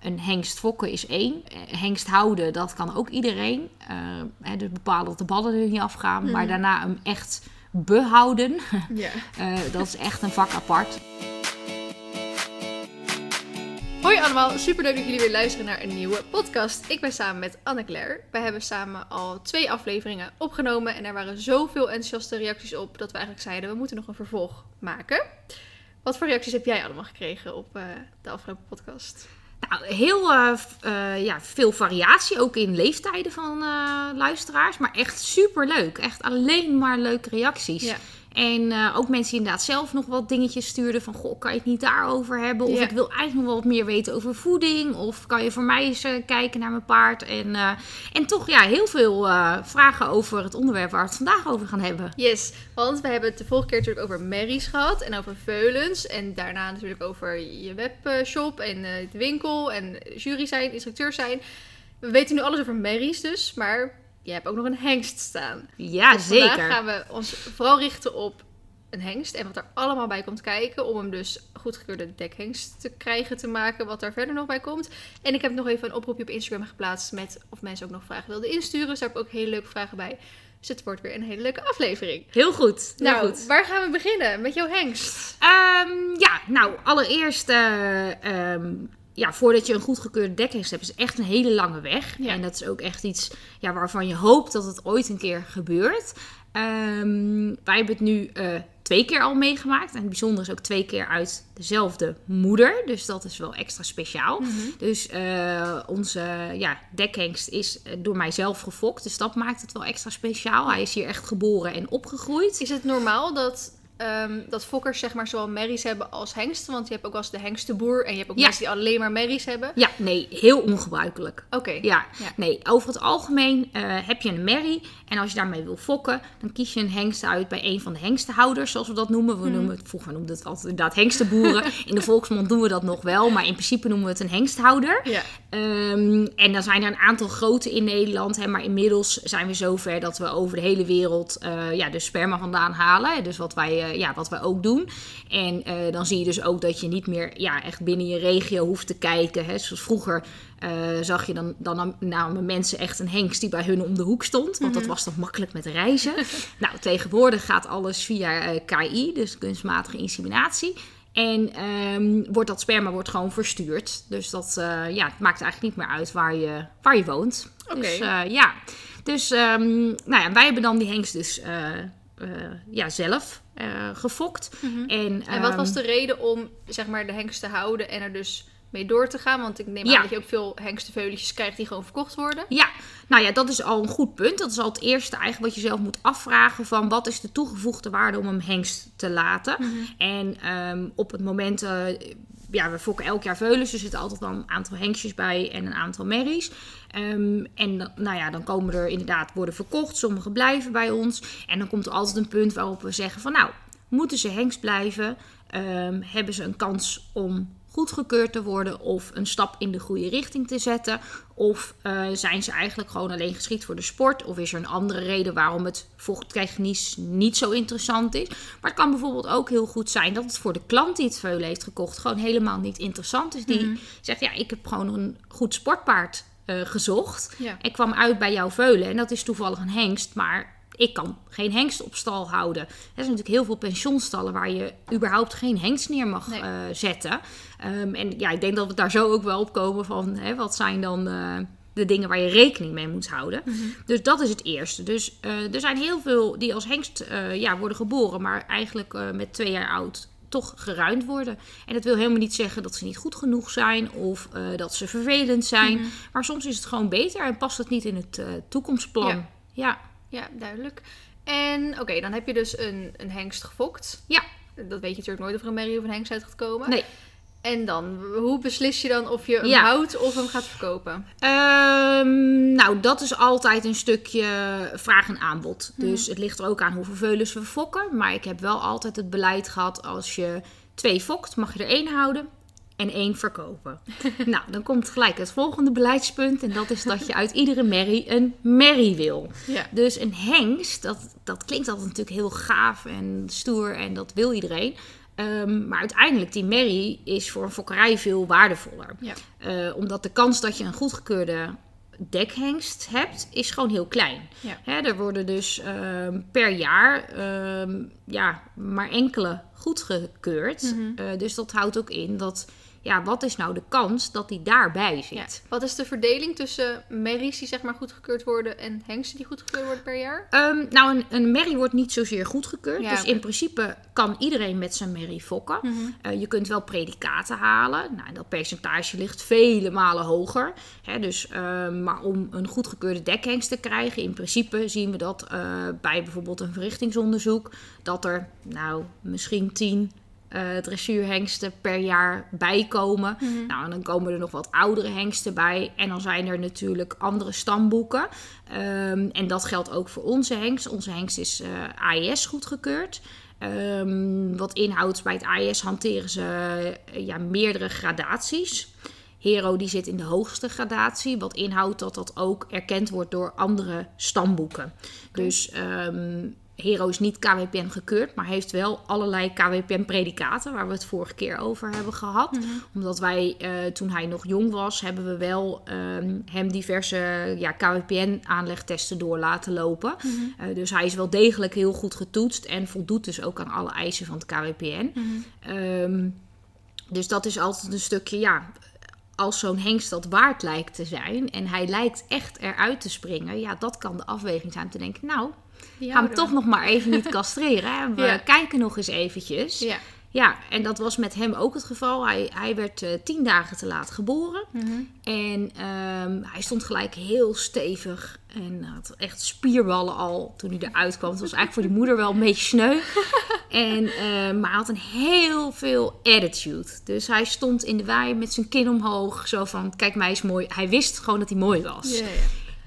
een hengst fokken is één. Eh, Hengst houden, dat kan ook iedereen. Eh, hè, dus bepalen dat de ballen er niet afgaan. Maar daarna hem echt behouden, eh, dat is echt een vak apart. Hoi allemaal, superleuk dat jullie weer luisteren naar een nieuwe podcast. Ik ben samen met Anne-Claire. Wij hebben samen al twee afleveringen opgenomen en er waren zoveel enthousiaste reacties op dat we eigenlijk zeiden we moeten nog een vervolg maken. Wat voor reacties heb jij allemaal gekregen op de afgelopen podcast? Nou, heel eh, eh, ja, veel variatie, ook in leeftijden van eh, luisteraars. Maar echt super leuk. Echt alleen maar leuke reacties. En eh, ook mensen die inderdaad zelf nog wat dingetjes stuurden van... Goh, kan je het niet daarover hebben? Of Ja. ik wil eigenlijk nog wel wat meer weten over voeding. Of kan je voor mij eens eh, kijken naar mijn paard? En, eh, en toch ja, heel veel vragen over het onderwerp waar we het vandaag over gaan hebben. Yes, want we hebben het de vorige keer natuurlijk over merries gehad en over veulens. En daarna natuurlijk over je webshop en de winkel en jury zijn, instructeur zijn. We weten nu alles over merries dus, maar je hebt ook nog een hengst staan. Ja, Dus vandaag zeker. gaan we ons vooral richten op een hengst en wat er allemaal bij komt kijken. Om hem dus goedgekeurde dekhengst te krijgen, te maken, wat daar verder nog bij komt. En ik heb nog even een oproepje op Instagram geplaatst met of mensen ook nog vragen wilden insturen. Dus daar heb ik ook hele leuke vragen bij. Dus het wordt weer een hele leuke aflevering. Heel goed. Heel Nou, goed. waar gaan we beginnen? Met jouw hengst. Ehm, ja, nou, allereerst, eh, ehm, ja, voordat je een goedgekeurde dekhengst hebt, is echt een hele lange weg. Ja. En dat is ook echt iets ja, waarvan je hoopt dat het ooit een keer gebeurt. Ehm, wij hebben het nu eh, twee keer al meegemaakt. En het bijzondere is ook twee keer uit dezelfde moeder. Dus dat is wel extra speciaal. Dus eh, onze ja, dekhengst is eh, door mijzelf gefokt. Dus dat maakt het wel extra speciaal. Hij is hier echt geboren en opgegroeid. Is het normaal dat, ehm, dat fokkers zeg maar zowel merries hebben als hengsten? Want je hebt ook wel eens de hengstenboer en je hebt ook Ja. mensen die alleen maar merries hebben. Ja, nee, heel ongebruikelijk. Oké. Ja, Ja. nee, over het algemeen eh, heb je een merrie. En als je daarmee wil fokken, dan kies je een hengst uit bij een van de hengstenhouders, zoals we dat noemen. We noemen het, vroeger noemden het altijd inderdaad hengstenboeren. in de volksmond doen we dat nog wel, maar in principe noemen we het een hengsthouder. Ja. Ehm, en dan zijn er een aantal grote in Nederland. Hè, maar inmiddels zijn we zover dat we over de hele wereld eh, ja, de sperma vandaan halen. Dus wat wij, eh, ja, wat wij ook doen. En eh, dan zie je dus ook dat je niet meer ja, echt binnen je regio hoeft te kijken. Hè. Zoals vroeger eh, zag je dan, dan nam- namen mensen echt een hengst die bij hun om de hoek stond. Want dat was dan makkelijk met reizen. nou, tegenwoordig gaat alles via KI, dus kunstmatige inseminatie. En ehm, wordt dat sperma wordt gewoon verstuurd. Dus dat ja, het maakt eigenlijk niet meer uit waar je, waar je woont. Oké. Dus ja, dus ehm, nou ja, wij hebben dan die hengst dus eh, eh, ja, zelf gefokt. En, Mhm. En wat was ehm, de reden om zeg maar de hengst te houden en er dus mee door te gaan? Want ik neem Ja. aan dat je ook veel hengstenveuletjes krijgt die gewoon verkocht worden. Ja, nou ja, dat is al een goed punt. Dat is al het eerste eigenlijk wat je zelf moet afvragen van wat is de toegevoegde waarde om hem hengst te laten. En ehm, op het moment, eh, ja, we fokken elk jaar veulens, dus er zitten altijd wel een aantal hengstjes bij en een aantal merries. Ehm, en nou ja, dan komen er inderdaad worden verkocht, sommige blijven bij ons. En dan komt er altijd een punt waarop we zeggen van nou, moeten ze hengst blijven? Ehm, hebben ze een kans om goedgekeurd te worden of een stap in de goede richting te zetten? Of eh, zijn ze eigenlijk gewoon alleen geschikt voor de sport? Of is er een andere reden waarom het vochttechnisch niet zo interessant is? Maar het kan bijvoorbeeld ook heel goed zijn dat het voor de klant die het veulen heeft gekocht gewoon helemaal niet interessant is. Die zegt ja, ik heb gewoon een goed sportpaard eh, gezocht. Ja. Ik kwam uit bij jouw veulen en dat is toevallig een hengst, maar ik kan geen hengst op stal houden. Er zijn natuurlijk heel veel pensionstallen waar je überhaupt geen hengst neer mag Nee. eh, zetten. Ehm, en ja, ik denk dat we daar zo ook wel op komen van hè, wat zijn dan eh, de dingen waar je rekening mee moet houden. Dus dat is het eerste. Dus eh, er zijn heel veel die als hengst ja, worden geboren, maar eigenlijk met twee jaar oud toch geruimd worden. En dat wil helemaal niet zeggen dat ze niet goed genoeg zijn of dat ze vervelend zijn. Maar soms is het gewoon beter en past het niet in het toekomstplan. Ja. ja. Ja, duidelijk. En oké, dan heb je dus een, een hengst gefokt. Ja. Dat weet je natuurlijk nooit of er een merrie of een hengst uit gaat komen. Nee. En dan, hoe beslis je dan of je hem Ja. houdt of hem gaat verkopen? Ehm, nou, dat is altijd een stukje vraag en aanbod. Dus het ligt er ook aan hoeveel veulens we fokken. Maar ik heb wel altijd het beleid gehad: als je twee fokt, mag je er één houden en één verkopen. nou, dan komt gelijk het volgende beleidspunt. En dat is dat je uit iedere merrie een merrie wil. Ja. Dus een hengst, dat, dat klinkt altijd natuurlijk heel gaaf en stoer en dat wil iedereen. Ehm, maar uiteindelijk, die merrie is voor een fokkerij veel waardevoller. Ja. Eh, omdat de kans dat je een goedgekeurde dekhengst hebt, is gewoon heel klein. Ja. Hè, er worden dus ehm, per jaar ehm, ja, maar enkele goedgekeurd. Mhm. Eh, dus dat houdt ook in dat, ja, wat is nou de kans dat die daarbij zit? Wat is de verdeling tussen merries die zeg maar goedgekeurd worden en hengsten die goedgekeurd worden per jaar? Ehm, nou, een, een merrie wordt niet zozeer goedgekeurd. Dus in principe kan iedereen met zijn merrie fokken. Mhm. Eh, je kunt wel predicaten halen. Nou, dat percentage ligt vele malen hoger. Hè, dus, ehm, maar om een goedgekeurde dekhengst te krijgen, in principe zien we dat eh, bij bijvoorbeeld een verrichtingsonderzoek, dat er nou misschien 10 uh, dressuurhengsten per jaar bijkomen. Mhm. Nou, en dan komen er nog wat oudere hengsten bij. En dan zijn er natuurlijk andere stamboeken. Ehm, en dat geldt ook voor onze hengst. Onze hengst is eh, uh, AES goedgekeurd. Ehm, wat inhoudt, bij het AES hanteren ze eh, ja, meerdere gradaties. Hero die zit in de hoogste gradatie. Wat inhoudt dat dat ook erkend wordt door andere stamboeken. Dus ehm, Hero is niet KWPN gekeurd, maar heeft wel allerlei KWPN-predicaten, waar we het vorige keer over hebben gehad. Omdat wij, eh, toen hij nog jong was, hebben we wel ehm, hem diverse ja, KWPN-aanlegtesten door laten lopen. Eh, dus hij is wel degelijk heel goed getoetst en voldoet dus ook aan alle eisen van het KWPN. Ehm, dus dat is altijd een stukje, ja, als zo'n hengst dat waard lijkt te zijn en hij lijkt echt eruit te springen, ja, dat kan de afweging zijn om te denken, nou, Die ga toch nog maar even niet castreren. Hè? We Ja. kijken nog eens eventjes. Ja. Ja, en dat was met hem ook het geval. Hij, hij werd eh, tien dagen te laat geboren. Mhm. En ehm, hij stond gelijk heel stevig. En had echt spierballen al toen hij eruit kwam. Het was eigenlijk voor die moeder wel een beetje sneu. En, ehm, maar hij had een heel veel attitude. Dus hij stond in de waai met zijn kin omhoog. Zo van, kijk mij is mooi. Hij wist gewoon dat hij mooi was. Ja, ja.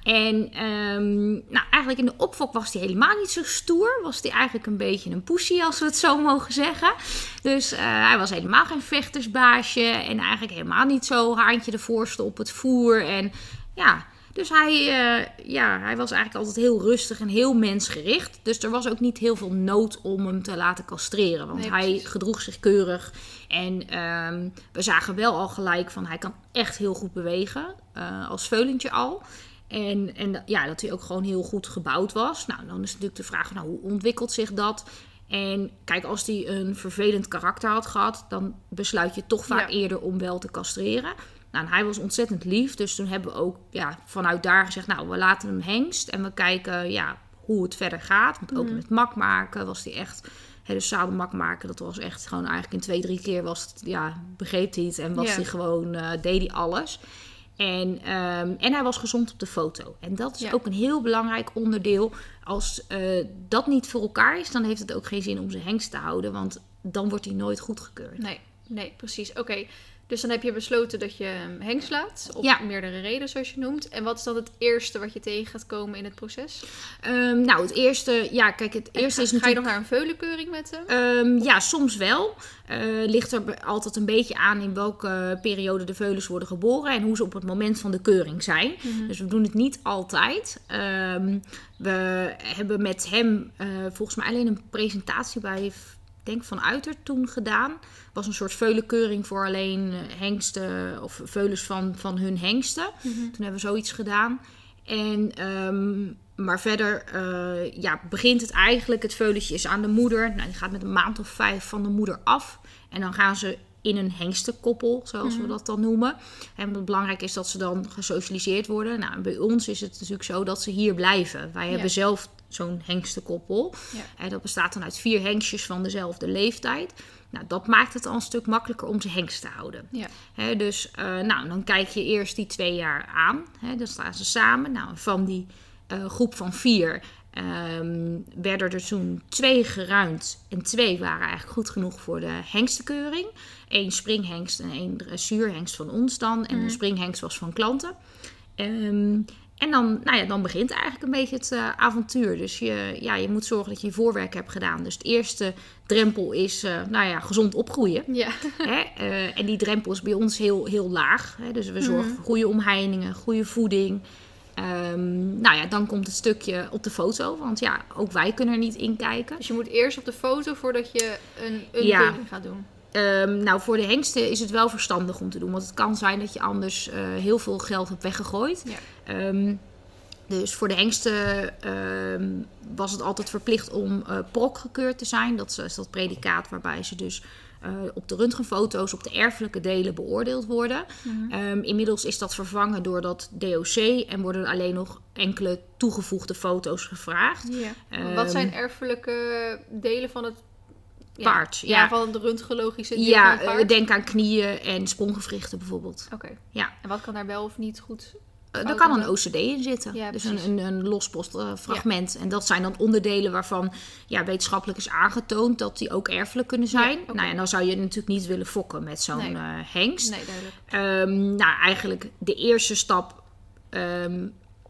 En ehm, nou, eigenlijk in de opfok was hij helemaal niet zo stoer. Was hij eigenlijk een beetje een poesie, als we het zo mogen zeggen. Dus eh, hij was helemaal geen vechtersbaasje. En eigenlijk helemaal niet zo haantje de voorste op het voer. En ja, dus hij, eh, ja, hij was eigenlijk altijd heel rustig en heel mensgericht. Dus er was ook niet heel veel nood om hem te laten castreren. Want Nee, hij gedroeg zich keurig. En ehm, we zagen wel al gelijk van hij kan echt heel goed bewegen. eh, als veulentje al. En, en ja, dat hij ook gewoon heel goed gebouwd was. Nou, dan is natuurlijk de vraag, nou, hoe ontwikkelt zich dat? En kijk, als hij een vervelend karakter had gehad, dan besluit je toch vaak Ja. eerder om wel te castreren. Nou, en hij was ontzettend lief, dus toen hebben we ook ja, vanuit daar gezegd, nou, we laten hem hengst en we kijken ja, hoe het verder gaat. Want ook met mak maken was hij echt, hè, dus zadelmak maken, dat was echt gewoon eigenlijk in twee, drie keer was het, ja, begreep hij het en was Ja. hij gewoon, eh, deed hij alles. En, ehm, en hij was gezond op de foto. En dat is Ja. ook een heel belangrijk onderdeel. Als eh, dat niet voor elkaar is, dan heeft het ook geen zin om zijn hengst te houden. Want dan wordt hij nooit goedgekeurd. Nee, nee, precies. Oké. Dus dan heb je besloten dat je hem hengst laat. Op Ja. meerdere redenen, zoals je noemt. En wat is dan het eerste wat je tegen gaat komen in het proces? Ehm, nou, het eerste... Ja, kijk, het eerste is Ga je natuurlijk... nog naar een veulenkeuring met hem? Ehm, ja, soms wel. Eh, ligt er altijd een beetje aan in welke periode de veulens worden geboren en hoe ze op het moment van de keuring zijn. Dus we doen het niet altijd. Ehm, we hebben met hem eh, volgens mij alleen een presentatie bij, denk van Uiter toen gedaan. was een soort veulenkeuring voor alleen eh, hengsten of veulens van, van hun hengsten. Toen hebben we zoiets gedaan. En, ehm, maar verder eh, ja, begint het eigenlijk, het veulentje is aan de moeder. Nou, die gaat met een maand of vijf van de moeder af. En dan gaan ze in een hengstenkoppel, zoals we dat dan noemen. En wat belangrijk is dat ze dan gesocialiseerd worden. Nou, bij ons is het natuurlijk zo dat ze hier blijven. Wij hebben zelf zo'n hengstenkoppel. Ja. En dat bestaat dan uit vier hengstjes van dezelfde leeftijd. Nou, dat maakt het al een stuk makkelijker om ze hengst te houden. Ja. Dus eh, nou, dan kijk je eerst die twee jaar aan. Dan staan ze samen. Nou, van die eh, groep van vier ehm, werden er toen twee geruimd. En twee waren eigenlijk goed genoeg voor de hengstenkeuring. Eén springhengst en één dressuurhengst van ons dan. En de springhengst was van klanten. Ehm, en dan, nou ja, dan begint eigenlijk een beetje het eh, avontuur. Dus je, ja, je moet zorgen dat je je voorwerk hebt gedaan. Dus het eerste drempel is eh, nou ja, gezond opgroeien. Ja. Hè? eh, en die drempel is bij ons heel, heel laag. Hè? Dus we zorgen voor goede omheiningen, goede voeding. Ehm, nou ja, dan komt het stukje op de foto. Want ja, ook wij kunnen er niet in kijken. Dus je moet eerst op de foto voordat je een, een Ja. gaat doen. Ehm, nou, voor de hengsten is het wel verstandig om te doen. Want het kan zijn dat je anders eh, heel veel geld hebt weggegooid. Ja. Ehm, dus voor de hengsten ehm, was het altijd verplicht om eh prok gekeurd te zijn. Dat is dat predicaat waarbij ze dus eh, op de röntgenfoto's op de erfelijke delen beoordeeld worden. Ehm, inmiddels is dat vervangen door dat DOC en worden alleen nog enkele toegevoegde foto's gevraagd. Ja. Wat zijn erfelijke delen van het ja, Paard, Ja, ja. van de röntgenologische deel Ja, van het paard? eh, denk aan knieën en sprongewrichten bijvoorbeeld. Oké. Ja. En wat kan daar wel of niet goed? Eh, fout daar kan een OCD in zitten. Ja, dus een, een, een lospost eh. En dat zijn dan onderdelen waarvan ja, wetenschappelijk is aangetoond dat die ook erfelijk kunnen zijn. Nou ja, dan zou je natuurlijk niet willen fokken met zo'n Nee. eh, hengst. Nee, duidelijk. Ehm, nou, eigenlijk de eerste stap ehm,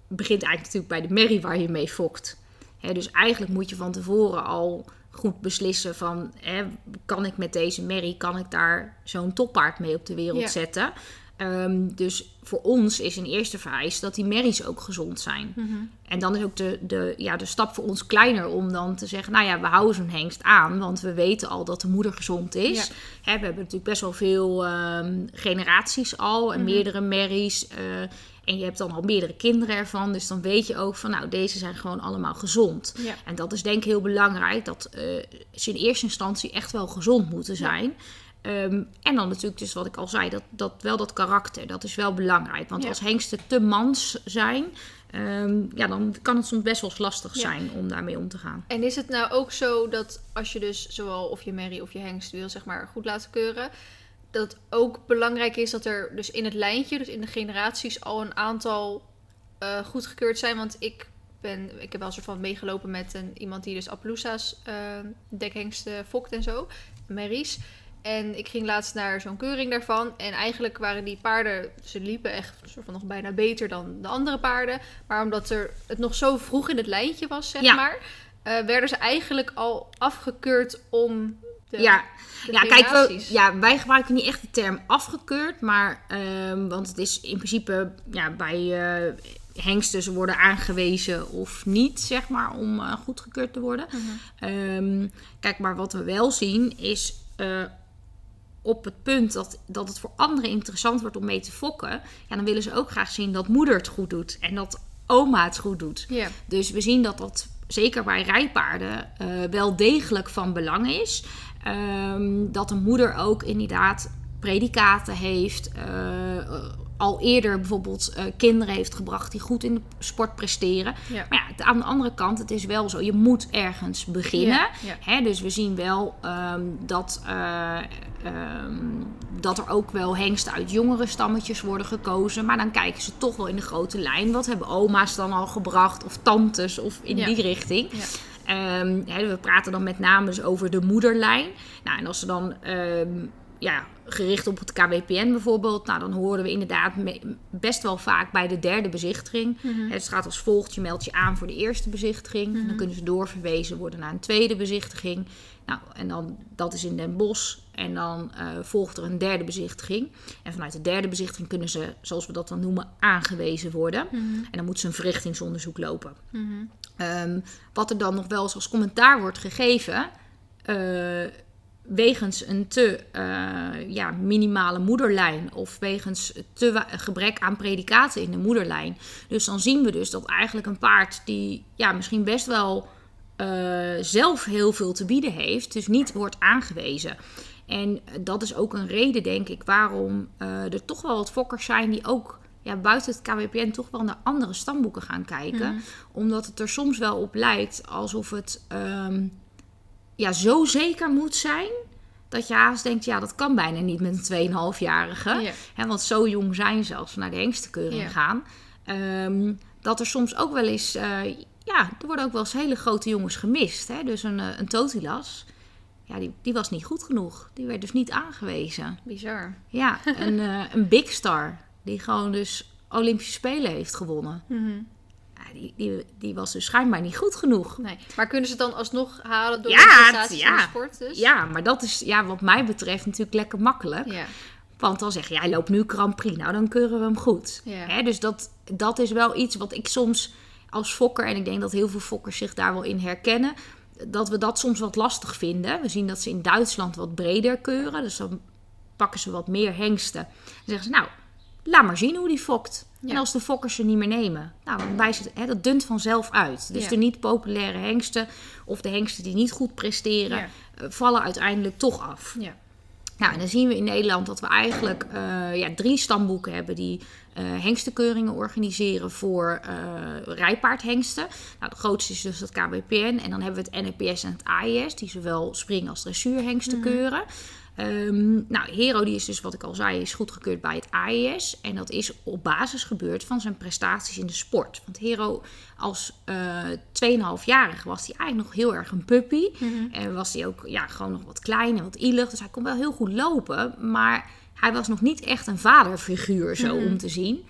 begint eigenlijk natuurlijk bij de merrie waar je mee fokt. Hè, dus eigenlijk moet je van tevoren al goed beslissen van... Hè, kan ik met deze merrie, kan ik daar zo'n toppaard mee op de wereld Ja. zetten? Ehm, dus voor ons is een eerste vereis dat die merries ook gezond zijn. Mhm. En dan is ook de, de, ja, de stap voor ons kleiner om dan te zeggen... nou ja, we houden zo'n hengst aan, want we weten al dat de moeder gezond is. Ja. Hè, we hebben natuurlijk best wel veel ehm, generaties al en Mhm. meerdere merries. eh, en je hebt dan al meerdere kinderen ervan. Dus dan weet je ook van, nou, deze zijn gewoon allemaal gezond. Ja. En dat is denk ik heel belangrijk, dat eh, ze in eerste instantie echt wel gezond moeten zijn. Ehm, en dan natuurlijk, dus wat ik al zei, dat, dat wel dat karakter, dat is wel belangrijk. Want Ja. als hengsten te mans zijn, ehm, ja, dan kan het soms best wel lastig zijn om daarmee om te gaan. En is het nou ook zo dat als je dus zowel of je merrie of je hengst wil zeg maar goed laten keuren, dat het ook belangrijk is dat er dus in het lijntje, dus in de generaties, al een aantal eh goedgekeurd zijn? Want ik ben, ik heb wel een soort van meegelopen met een, iemand die dus Appaloosa's eh dekhengsten fokt en zo, merries. En ik ging laatst naar zo'n keuring daarvan. En eigenlijk waren die paarden, ze liepen echt soort van nog bijna beter dan de andere paarden. Maar omdat er het nog zo vroeg in het lijntje was, zeg Ja. maar, eh, werden ze eigenlijk al afgekeurd om de, ja, de ja, kijk, we, ja, wij gebruiken niet echt de term afgekeurd, maar ehm, want het is in principe ja, bij eh, hengsten ze worden aangewezen of niet, zeg maar, om eh, goedgekeurd te worden. Mhm. Ehm, kijk, maar wat we wel zien is eh, op het punt dat, dat het voor anderen interessant wordt om mee te fokken, ja, dan willen ze ook graag zien dat moeder het goed doet en dat oma het goed doet. Ja, Dus we zien dat dat zeker bij rijpaarden wel degelijk van belang is. Ehm, dat een moeder ook inderdaad predicaten heeft. eh, al eerder bijvoorbeeld eh, kinderen heeft gebracht die goed in de sport presteren. ja. Maar ja, aan de andere kant, het is wel zo. Je moet ergens beginnen. Ja, ja. Hè, dus we zien wel ehm, dat, eh, ehm, dat er ook wel hengsten uit jongere stammetjes worden gekozen. Maar dan kijken ze toch wel in de grote lijn. Wat hebben oma's dan al gebracht? Of tantes of in die richting. Ja. Ehm, we praten dan met name dus over de moederlijn. Nou, en als ze dan ehm, ja, gericht op het KWPN bijvoorbeeld, nou, dan horen we inderdaad best wel vaak bij de derde bezichtiging. Mhm. Het gaat als volgt: je meldt je aan voor de eerste bezichtiging. Dan kunnen ze doorverwezen worden naar een tweede bezichtiging. Nou, en dan dat is in Den Bosch. En dan eh, volgt er een derde bezichtiging. En vanuit de derde bezichtiging kunnen ze, zoals we dat dan noemen, aangewezen worden. Mhm. En dan moet ze een verrichtingsonderzoek lopen. Mhm. Ehm, wat er dan nog wel eens als commentaar wordt gegeven, eh, wegens een te eh, ja, minimale moederlijn of wegens te gebrek aan predicaten in de moederlijn. Dus dan zien we dus dat eigenlijk een paard die ja, misschien best wel eh, zelf heel veel te bieden heeft, dus niet wordt aangewezen. En dat is ook een reden, denk ik, waarom eh, er toch wel wat fokkers zijn die ook ja, buiten het KWPN toch wel naar andere stamboeken gaan kijken. Omdat het er soms wel op lijkt alsof het ehm, ja, zo zeker moet zijn. Dat je haast denkt, ja, dat kan bijna niet met een 2,5-jarige. Ja. Hè, want zo jong zijn ze als we naar de hengstenkeuring Ja. gaan. Ehm, dat er soms ook wel eens... eh, ja, er worden ook wel eens hele grote jongens gemist. Hè? Dus een, eh, een Totilas, ja, die, die was niet goed genoeg. Die werd dus niet aangewezen. Bizar. Ja, een, eh, een Big Star, die gewoon dus Olympische Spelen heeft gewonnen. Mhm. Die, die, die was dus schijnbaar niet goed genoeg. Nee. Maar kunnen ze het dan alsnog halen door Ja, de prestaties ja. in de sport? Dus? Ja, maar dat is ja, wat mij betreft natuurlijk lekker makkelijk. Ja. Want dan zeg je, hij loopt nu Grand Prix. Nou, dan keuren we hem goed. Hè, dus dat, dat is wel iets wat ik soms als fokker... en ik denk dat heel veel fokkers zich daar wel in herkennen... dat we dat soms wat lastig vinden. We zien dat ze in Duitsland wat breder keuren. Dus dan pakken ze wat meer hengsten. Dan zeggen ze, nou, laat maar zien hoe die fokt. Ja. En als de fokkers ze niet meer nemen, nou, dan wijst het, hè, dat dunt vanzelf uit. Dus Ja. de niet populaire hengsten of de hengsten die niet goed presteren, Ja. eh, vallen uiteindelijk toch af. Ja. Nou, en dan zien we in Nederland dat we eigenlijk eh, ja, drie stamboeken hebben die eh hengstenkeuringen organiseren voor eh rijpaardhengsten. Nou, de grootste is dus het KBPN. En dan hebben we het NEPS en het AIS, die zowel spring- als dressuurhengsten keuren. Ehm, nou, Hero, die is dus wat ik al zei, is goedgekeurd bij het AIS. En dat is op basis gebeurd van zijn prestaties in de sport. Want Hero als eh 2,5-jarige was hij eigenlijk nog heel erg een puppy. En was hij ook ja, gewoon nog wat klein en wat ielig. Dus hij kon wel heel goed lopen. Maar hij was nog niet echt een vaderfiguur zo om te zien.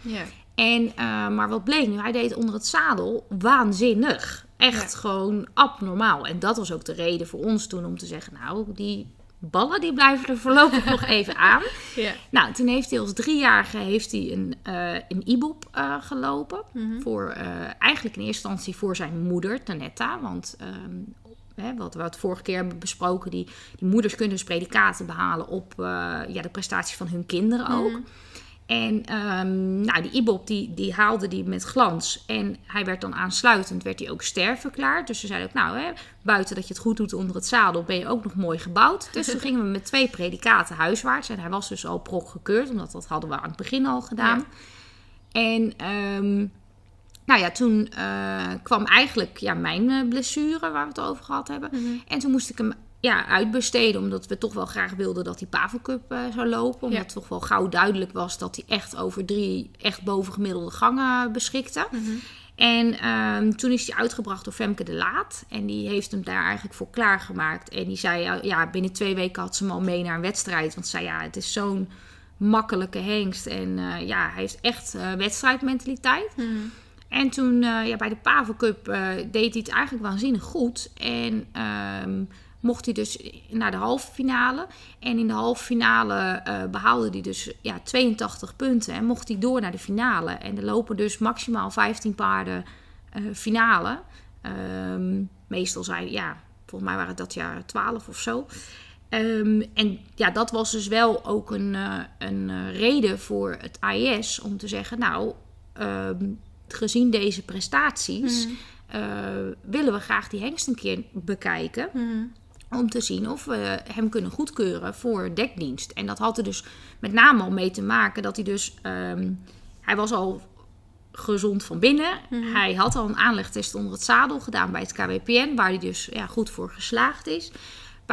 En, eh, maar wat bleek nu? Hij deed onder het zadel waanzinnig. Echt Ja. gewoon abnormaal. En dat was ook de reden voor ons toen om te zeggen... nou, die ballen die blijven er voorlopig nog even aan. Ja. Nou, toen heeft hij als driejarige heeft hij een, eh een IBOP eh, gelopen. Voor, eh, eigenlijk in eerste instantie voor zijn moeder, Tanetta. Want ehm, hè, wat we het vorige keer hebben besproken... die, die moeders kunnen dus predicaten behalen op ja, de prestaties van hun kinderen ook. En ehm, nou, die IBOP die, die haalde die met glans. En hij werd dan aansluitend werd hij ook ster verklaard. Dus ze zeiden ook, nou, hè, buiten dat je het goed doet onder het zadel, ben je ook nog mooi gebouwd. Dus toen gingen we met twee predicaten huiswaarts. En hij was dus al prok gekeurd, omdat dat hadden we aan het begin al gedaan. En ehm, nou ja, toen eh, kwam eigenlijk ja, mijn eh, blessure, waar we het over gehad hebben. En toen moest ik hem ja, uitbesteden, omdat we toch wel graag wilden dat die Pavel Cup eh, zou lopen. Omdat Ja. het toch wel gauw duidelijk was dat hij echt over drie echt bovengemiddelde gangen beschikte. En ehm, toen is hij uitgebracht door Femke de Laat. En die heeft hem daar eigenlijk voor klaargemaakt. En die zei, ja, ja, binnen twee weken had ze hem al mee naar een wedstrijd. Want ze zei, ja, het is zo'n makkelijke hengst. En eh, ja, hij heeft echt eh, wedstrijdmentaliteit. En toen eh, ja, bij de Pavel Cup eh, deed hij het eigenlijk waanzinnig goed. En ehm, mocht hij dus naar de halve finale. En in de halve finale eh, behaalde hij dus ja, 82 punten. En mocht hij door naar de finale. En er lopen dus maximaal 15 paarden eh, finale. Ehm, meestal zijn, ja, volgens mij waren het dat jaar 12 of zo. Ehm, en ja, dat was dus wel ook een, eh, een reden voor het AIS om te zeggen, nou, ehm, gezien deze prestaties, eh, willen we graag die hengst een keer bekijken. Om te zien of we hem kunnen goedkeuren voor dekdienst. En dat had er dus met name al mee te maken dat hij dus. ehm, hij was al gezond van binnen. Hij had al een aanlegtest onder het zadel gedaan bij het KWPN, waar hij dus ja, goed voor geslaagd is.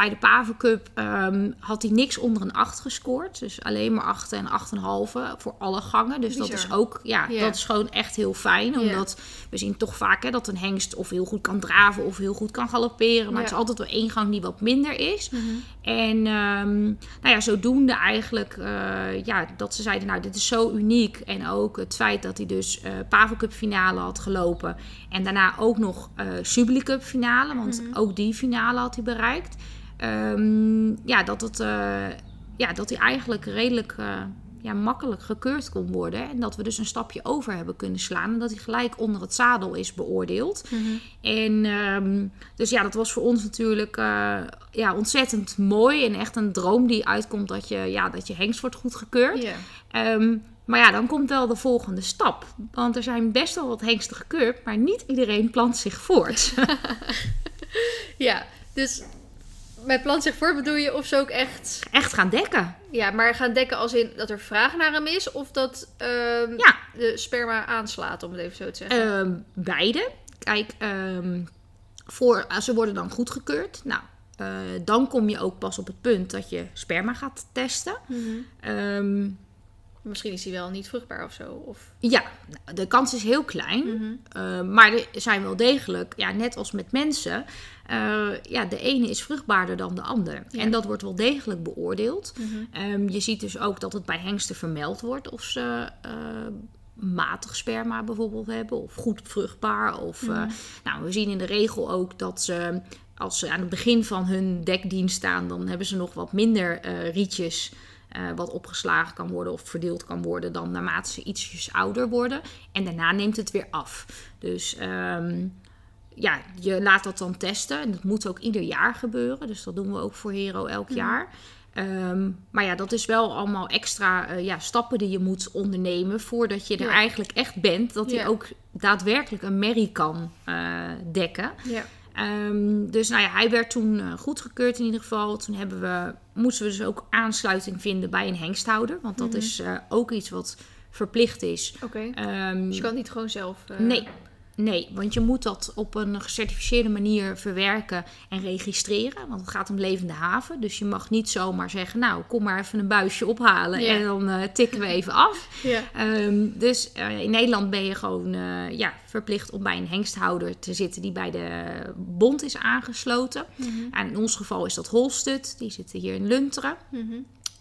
Bij de Paven Cup ehm, had hij niks onder een 8 gescoord. Dus alleen maar 8 en 8,5 voor alle gangen. Dus dat is ook, ja, dat is gewoon echt heel fijn. Omdat we zien toch vaak hè, dat een hengst of heel goed kan draven of heel goed kan galopperen. Maar het is altijd wel één gang die wat minder is. En ehm, nou ja, zodoende eigenlijk eh, ja, dat ze zeiden, nou dit is zo uniek. En ook het feit dat hij dus eh Pavel Cup finale had gelopen. En daarna ook nog eh Subli Cup finale, want ook die finale had hij bereikt. Ehm, ja, dat, het, eh, ja, dat hij eigenlijk redelijk eh, ja, makkelijk gekeurd kon worden. En dat we dus een stapje over hebben kunnen slaan. En dat hij gelijk onder het zadel is beoordeeld. En ehm, dus ja, dat was voor ons natuurlijk eh, ja, ontzettend mooi. En echt een droom die uitkomt dat je, ja, dat je hengst wordt goedgekeurd. Ehm, maar ja, dan komt wel de volgende stap. Want er zijn best wel wat hengsten gekeurd, maar niet iedereen plant zich voort. ja, dus met plant zich voor bedoel je of ze ook echt... Echt gaan dekken. Ja, maar gaan dekken als in dat er vraag naar hem is... of dat ehm, Ja. de sperma aanslaat, om het even zo te zeggen. Ehm, beide. Kijk, ehm, voor, eh, ze worden dan goedgekeurd. Nou, eh, dan kom je ook pas op het punt dat je sperma gaat testen. Ehm, Misschien is hij wel niet vruchtbaar of zo. Of... ja, de kans is heel klein. Eh, maar er zijn wel degelijk, ja, net als met mensen, eh, ja, de ene is vruchtbaarder dan de ander. Ja. En dat wordt wel degelijk beoordeeld. Ehm, je ziet dus ook dat het bij hengsten vermeld wordt of ze eh, matig sperma bijvoorbeeld hebben, of goed vruchtbaar. Of, eh, nou, we zien in de regel ook dat ze, als ze aan het begin van hun dekdienst staan, dan hebben ze nog wat minder rietjes. Eh, wat opgeslagen kan worden of verdeeld kan worden dan naarmate ze ietsjes ouder worden. En daarna neemt het weer af. Dus ehm, ja, je laat dat dan testen. En dat moet ook ieder jaar gebeuren. Dus dat doen we ook voor Hero elk Mhm. jaar. Ehm, maar ja, dat is wel allemaal extra eh, ja, stappen die je moet ondernemen voordat je er Ja. eigenlijk echt bent. Dat Ja. hij ook daadwerkelijk een merrie kan eh, dekken. Ja. Ehm, dus nou ja, hij werd toen eh, goedgekeurd in ieder geval. Toen hebben we, moesten we dus ook aansluiting vinden bij een hengsthouder. Want dat Mhm. is eh, ook iets wat verplicht is. Oké. Ehm, Dus je kan het niet gewoon zelf... eh, Nee, nee, want je moet dat op een gecertificeerde manier verwerken en registreren. Want het gaat om levende haven. Dus je mag niet zomaar zeggen, nou, kom maar even een buisje ophalen Ja. en dan eh, tikken we even af. Ja. Ehm, dus eh, in Nederland ben je gewoon eh, ja, verplicht om bij een hengsthouder te zitten die bij de bond is aangesloten. Mhm. En in ons geval is dat Holstut, die zitten hier in Lunteren.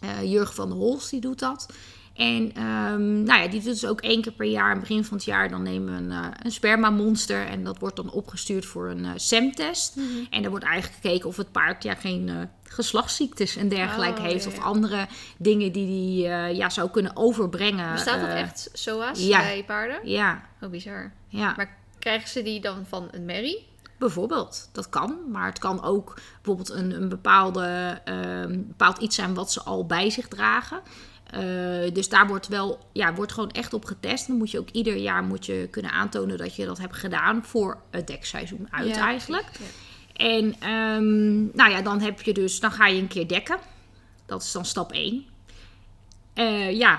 Eh, Jurgen van der Holst die doet dat. En ehm, nou ja, die doet dus ook één keer per jaar, aan het begin van het jaar, dan nemen we een, eh, een spermamonster. En dat wordt dan opgestuurd voor een eh SEM-test. Mhm. En daar wordt eigenlijk gekeken of het paard ja, geen eh, geslachtsziektes en dergelijke Oh, heeft. ja, Of andere dingen die hij ja, zou kunnen overbrengen. Bestaat dat echt SOA's ja. bij paarden? Ja, Oh, bizar. ja. Maar krijgen ze die dan van een merrie? Bijvoorbeeld, dat kan. Maar het kan ook bijvoorbeeld een, een bepaalde, ehm, bepaald iets zijn wat ze al bij zich dragen. Eh, dus daar wordt wel, ja, wordt gewoon echt op getest. Dan moet je ook ieder jaar moet je kunnen aantonen dat je dat hebt gedaan voor het dekseizoen uit Ja, eigenlijk. precies, En ehm, nou ja, dan heb je dus, dan ga je een keer dekken. Dat is dan stap 1. ja,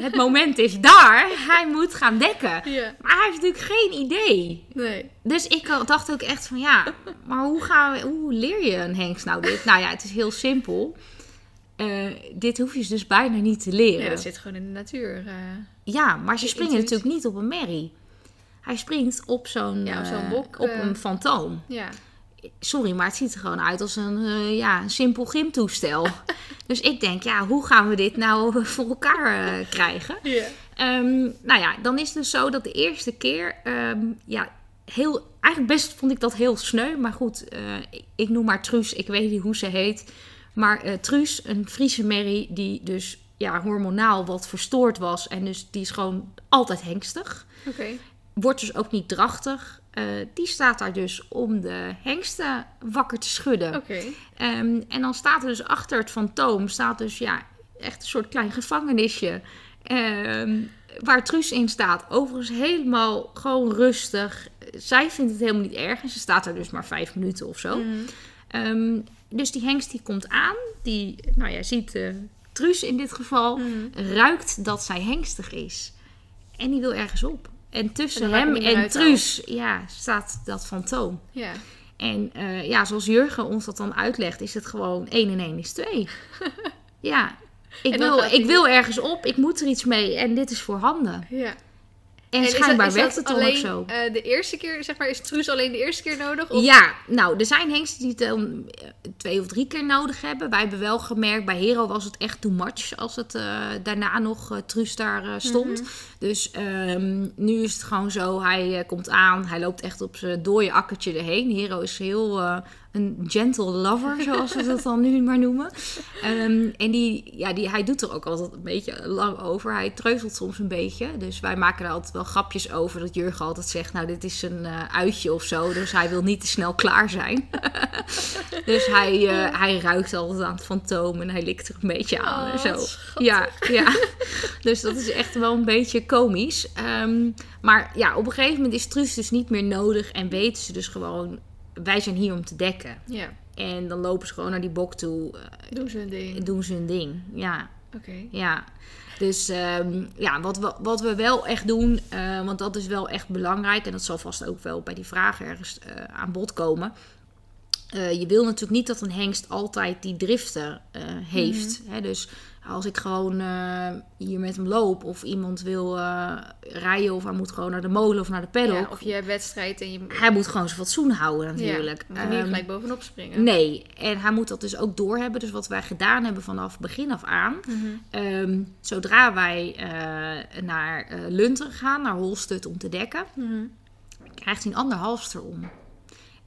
het moment is daar. Hij moet gaan dekken. Ja. ja. Maar hij heeft natuurlijk geen idee. Nee. Dus ik dacht ook echt van ja, maar hoe, gaan we, hoe leer je een hengst nou dit? Nou ja, het is heel simpel. Eh, dit hoef je dus bijna niet te leren. Ja, dat zit gewoon in de natuur. eh. Ja, maar ze springen intuïtie. natuurlijk niet op een merrie. Hij springt op zo'n Ja, op zo'n eh, bok, op een fantoom. ja. Sorry, maar het ziet er gewoon uit als een, ja, een simpel gymtoestel. dus ik denk, ja, hoe gaan we dit nou voor elkaar krijgen? Ja. Ehm, nou ja, dan is het dus zo dat de eerste keer, ehm, ja, heel, eigenlijk best vond ik dat heel sneu. Maar goed, ik, ik noem maar Truus, ik weet niet hoe ze heet. Maar eh Truus, een Friese merrie die dus ja, hormonaal wat verstoord was. En dus die is gewoon altijd hengstig. Oké. Wordt dus ook niet drachtig. Eh, die staat daar dus om de hengsten wakker te schudden. Ehm, en dan staat er dus achter het fantoom, staat dus ja, echt een soort klein gevangenisje. ehm, waar Truus in staat. Overigens helemaal gewoon rustig. Zij vindt het helemaal niet erg. En ze staat er dus maar vijf minuten of zo. Mhm. Ehm, dus die hengst die komt aan. Die, nou ja, ziet eh Truus in dit geval. Mhm. Ruikt dat zij hengstig is. En die wil ergens op. En tussen hem en Truus ja, staat dat fantoom. Ja. En eh, ja, zoals Jurgen ons dat dan uitlegt, is het gewoon 1 en 1 is 2. ja, ik wil, ik wil ergens op, ik moet er iets mee en dit is voorhanden. Ja. En, schijnbaar is dat werkt het dan alleen, ook zo. eh, de eerste keer, zeg maar, is Truus alleen de eerste keer nodig? Of... Ja, nou, er zijn hengsten die het dan eh, twee of drie keer nodig hebben. Wij hebben wel gemerkt, bij Hero was het echt too much als het eh, daarna nog Truus daar stond. Mhm. Dus ehm, nu is het gewoon zo, hij komt aan, hij loopt echt op zijn dode akkertje erheen. Hero is heel een gentle lover, zoals we dat dan nu maar noemen. Ehm, en die, ja, die, hij doet er ook altijd een beetje lang over. Hij treuzelt soms een beetje. Dus wij maken er altijd wel grapjes over. Dat Jurgen altijd zegt, nou dit is een eh, uitje of zo. Dus hij wil niet te snel klaar zijn. dus hij, eh, hij ruikt altijd aan het fantoom en hij likt er een beetje aan Oh, en zo. wat schattig. Ja, ja. dus dat is echt wel een beetje komisch. Ehm, maar ja, op een gegeven moment is Truus dus niet meer nodig. En weten ze dus gewoon, wij zijn hier om te dekken. Ja. En dan lopen ze gewoon naar die bok toe. eh, Doen ze een ding. doen ze hun ding. Ja, Oké. ja. Dus ehm, ja, wat we, wat we wel echt doen, eh, want dat is wel echt belangrijk. En dat zal vast ook wel bij die vraag ergens eh, aan bod komen. Je wil natuurlijk niet dat een hengst altijd die driften eh, heeft. Hè? Dus als ik gewoon eh, hier met hem loop of iemand wil eh, rijden of hij moet gewoon naar de molen of naar de paddock. Ja, of je hebt wedstrijd en je... Hij moet gewoon zijn fatsoen houden natuurlijk. Ja, moet niet Ehm, gelijk bovenop springen. Nee, en hij moet dat dus ook doorhebben. Dus wat wij gedaan hebben vanaf begin af aan. Mhm. ehm, zodra wij eh, naar Lunteren gaan, naar Holstut om te dekken, Mhm. krijgt hij een ander halster om.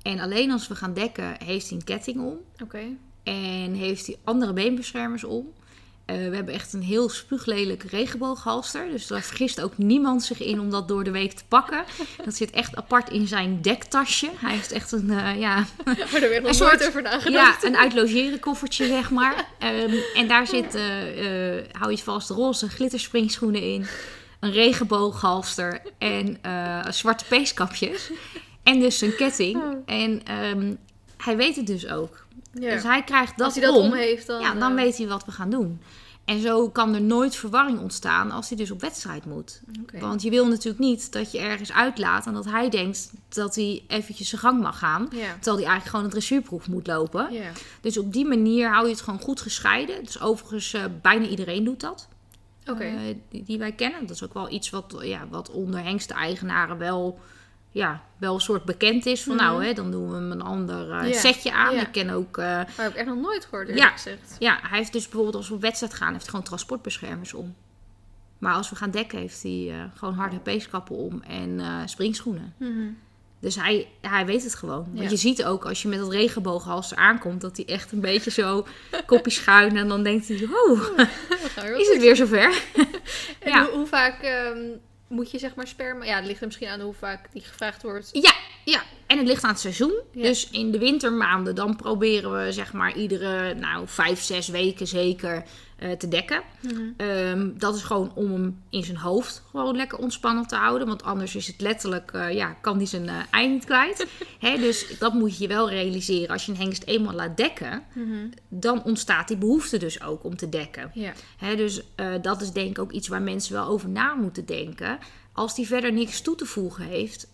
En alleen als we gaan dekken, heeft hij een ketting om. Oké. En heeft hij andere beenbeschermers om. Eh, we hebben echt een heel spuuglelijk regenbooghalster. Dus daar vergist ook niemand zich in om dat door de week te pakken. Dat zit echt apart in zijn dektasje. Hij heeft echt een, eh, ja... Maar daar werd nog Een nooit soort- over nagedacht. Ja, een uitlogeren koffertje, zeg maar. Ehm, en daar zit, eh, hou je vast, roze glitterspringschoenen in. Een regenbooghalster en zwarte peeskapjes. En dus een ketting. Oh. En ehm, hij weet het dus ook. Ja. Dus hij krijgt dat, Als hij dat om. om heeft, dan... ja, dan weet hij wat we gaan doen. En zo kan er nooit verwarring ontstaan als hij dus op wedstrijd moet. Want je wil natuurlijk niet dat je ergens uitlaat en dat hij denkt dat hij eventjes zijn gang mag gaan. Terwijl hij eigenlijk gewoon een dressuurproef moet lopen. Dus op die manier hou je het gewoon goed gescheiden. Dus overigens, eh, bijna iedereen doet dat. Eh, die, die wij kennen. Dat is ook wel iets wat, ja, wat onder hengste-eigenaren wel, ja, wel een soort bekend is. Van Mhm. nou, hè, dan doen we hem een ander eh, setje aan. Ik ken ook... eh, Maar heb ik echt nog nooit gehoord, eerlijk Ja. gezegd. ja, hij heeft dus bijvoorbeeld als we op wedstrijd gaan, heeft hij gewoon transportbeschermers om. Maar als we gaan dekken, heeft hij eh, gewoon harde peeskappen om en springschoenen. Mhm. Dus hij, hij weet het gewoon. Want Ja. je ziet ook als je met dat regenbooghalster aankomt, dat hij echt een beetje zo kopje schuin. En dan denkt hij, oh, is het weer zover? En Ja. hoe, hoe vaak ehm, moet je zeg maar sperma... Ja, het ligt er misschien aan hoe vaak die gevraagd wordt. Ja, ja. En het ligt aan het seizoen. Ja. Dus in de wintermaanden, dan proberen we zeg maar iedere, nou, vijf, zes weken zeker eh, te dekken. Mhm. Ehm, dat is gewoon om hem in zijn hoofd gewoon lekker ontspannen te houden. Want anders is het letterlijk, eh, ja, kan hij zijn eh, ei niet kwijt. Hè, dus dat moet je wel realiseren. Als je een hengst eenmaal laat dekken, Mhm. dan ontstaat die behoefte dus ook om te dekken. Ja. Hè, dus dat is denk ik ook iets waar mensen wel over na moeten denken. Als die verder niks toe te voegen heeft,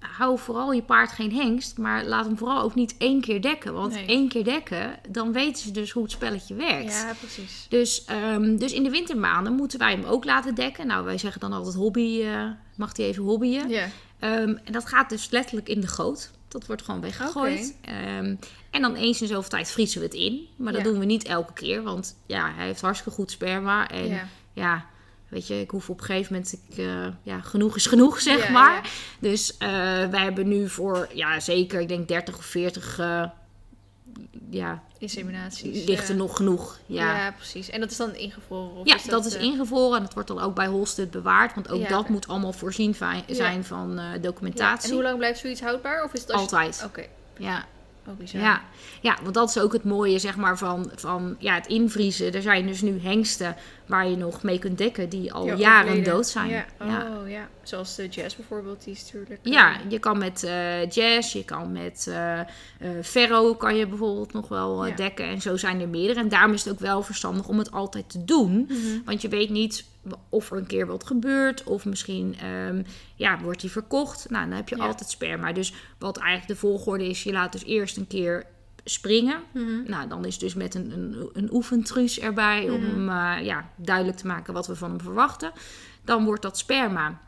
hou vooral je paard geen hengst. Maar laat hem vooral ook niet één keer dekken. Want Nee. één keer dekken, dan weten ze dus hoe het spelletje werkt. ja, precies. Dus, ehm, dus in de wintermaanden moeten wij hem ook laten dekken. Nou, wij zeggen dan altijd hobby, eh, mag hij even hobbyen. Ja. Ehm, en dat gaat dus letterlijk in de goot. Dat wordt gewoon weggegooid. Ehm, en dan eens in zoveel tijd vriezen we het in. Maar dat Ja. doen we niet elke keer. Want ja, hij heeft hartstikke goed sperma. En ja, Ja. Weet je, ik hoef op een gegeven moment... Ik, eh, ja, genoeg is genoeg, zeg Ja, maar. ja. Dus eh, wij hebben nu voor, ja zeker, ik denk 30 of 40... eh, ja, Inseminaties. ligt er ja. nog genoeg. Ja. Ja, precies. En dat is dan ingevroren? Of ja, is dat, is eh, ingevroren en dat wordt dan ook bij Holsted bewaard. Want ook Ja, dat moet allemaal voorzien zijn van ja. documentatie. En hoe lang blijft zoiets houdbaar? Of is het als je- Altijd. Oké. Ja, Bizar. ja. ja, want dat is ook het mooie zeg maar, van, van ja, het invriezen. Er zijn dus nu hengsten waar je nog mee kunt dekken die al Ja, jaren overleden. dood zijn. Ja. Ja. Oh, ja. Zoals de jazz bijvoorbeeld, die is natuurlijk... eh, Ja, je kan met eh, jazz, je kan met eh eh, ferro kan je bijvoorbeeld nog wel eh, dekken. En zo zijn er meerdere. En daarom is het ook wel verstandig om het altijd te doen. Mhm. Want je weet niet of er een keer wat gebeurt. Of misschien ehm, ja, wordt die verkocht. Nou, dan heb je Ja. altijd sperma. Dus wat eigenlijk de volgorde is, je laat dus eerst een keer springen. Mhm. Nou, dan is dus met een, een, een oefentruus erbij om Mhm. eh, ja, duidelijk te maken wat we van hem verwachten. Dan wordt dat sperma,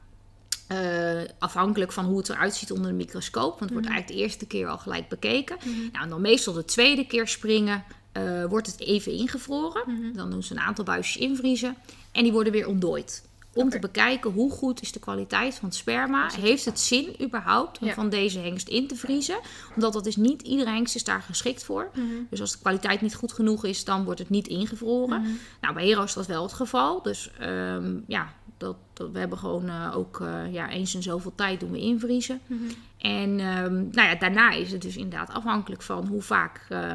eh, afhankelijk van hoe het eruit ziet onder de microscoop, want het wordt Mhm. eigenlijk de eerste keer al gelijk bekeken. Nou, en dan meestal de tweede keer springen, eh, wordt het even ingevroren. Dan doen ze een aantal buisjes invriezen en die worden weer ontdooid. Om te bekijken hoe goed is de kwaliteit van het sperma. Heeft het zin überhaupt om Ja. van deze hengst in te vriezen? Omdat dat is niet iedere hengst is daar geschikt voor. Mhm. Dus als de kwaliteit niet goed genoeg is, dan wordt het niet ingevroren. Mhm. Nou, bij Hero is dat wel het geval. Dus ehm, ja, dat, dat, we hebben gewoon eh, ook eh, ja, eens in zoveel tijd doen we invriezen. Mhm. En ehm, nou ja, daarna is het dus inderdaad afhankelijk van hoe vaak eh,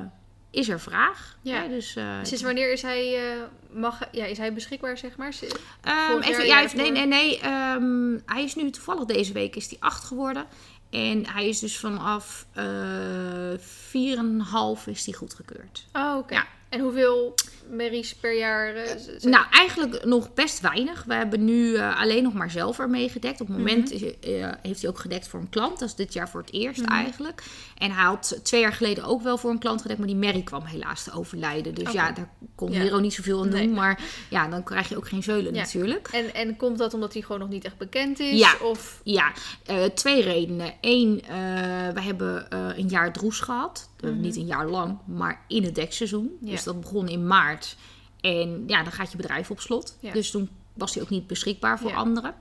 is er vraag. Ja. Hè, dus, eh, Sinds wanneer is hij, eh, mag, ja, is hij beschikbaar, zeg maar? Ehm, even, ja, nee, nee, nee. ehm, hij is nu toevallig deze week is hij 8 geworden. En hij is dus vanaf eh 4,5 is hij goedgekeurd. Oh, oké. Ja. En hoeveel merries per jaar? eh, zijn- Nou, eigenlijk nog best weinig. We hebben nu eh, alleen nog maar zelf ermee gedekt. Op het moment Mhm. is- eh, heeft hij ook gedekt voor een klant. Dat is dit jaar voor het eerst Mhm. eigenlijk. En hij had twee jaar geleden ook wel voor een klant gedekt. Maar die Mary kwam helaas te overlijden. Dus ja, daar kon Ja. Hero niet zoveel aan doen. Nee. Maar ja, dan krijg je ook geen zeulen Ja. natuurlijk. En, en komt dat omdat hij gewoon nog niet echt bekend is? Ja. Of... Ja, eh, twee redenen. Eén, eh, we hebben eh, een jaar droes gehad. Eh, Mhm. Niet een jaar lang, maar in het dekseizoen. Ja. Dus dat begon in maart. En ja, dan gaat je bedrijf op slot. Dus toen was hij ook niet beschikbaar voor anderen.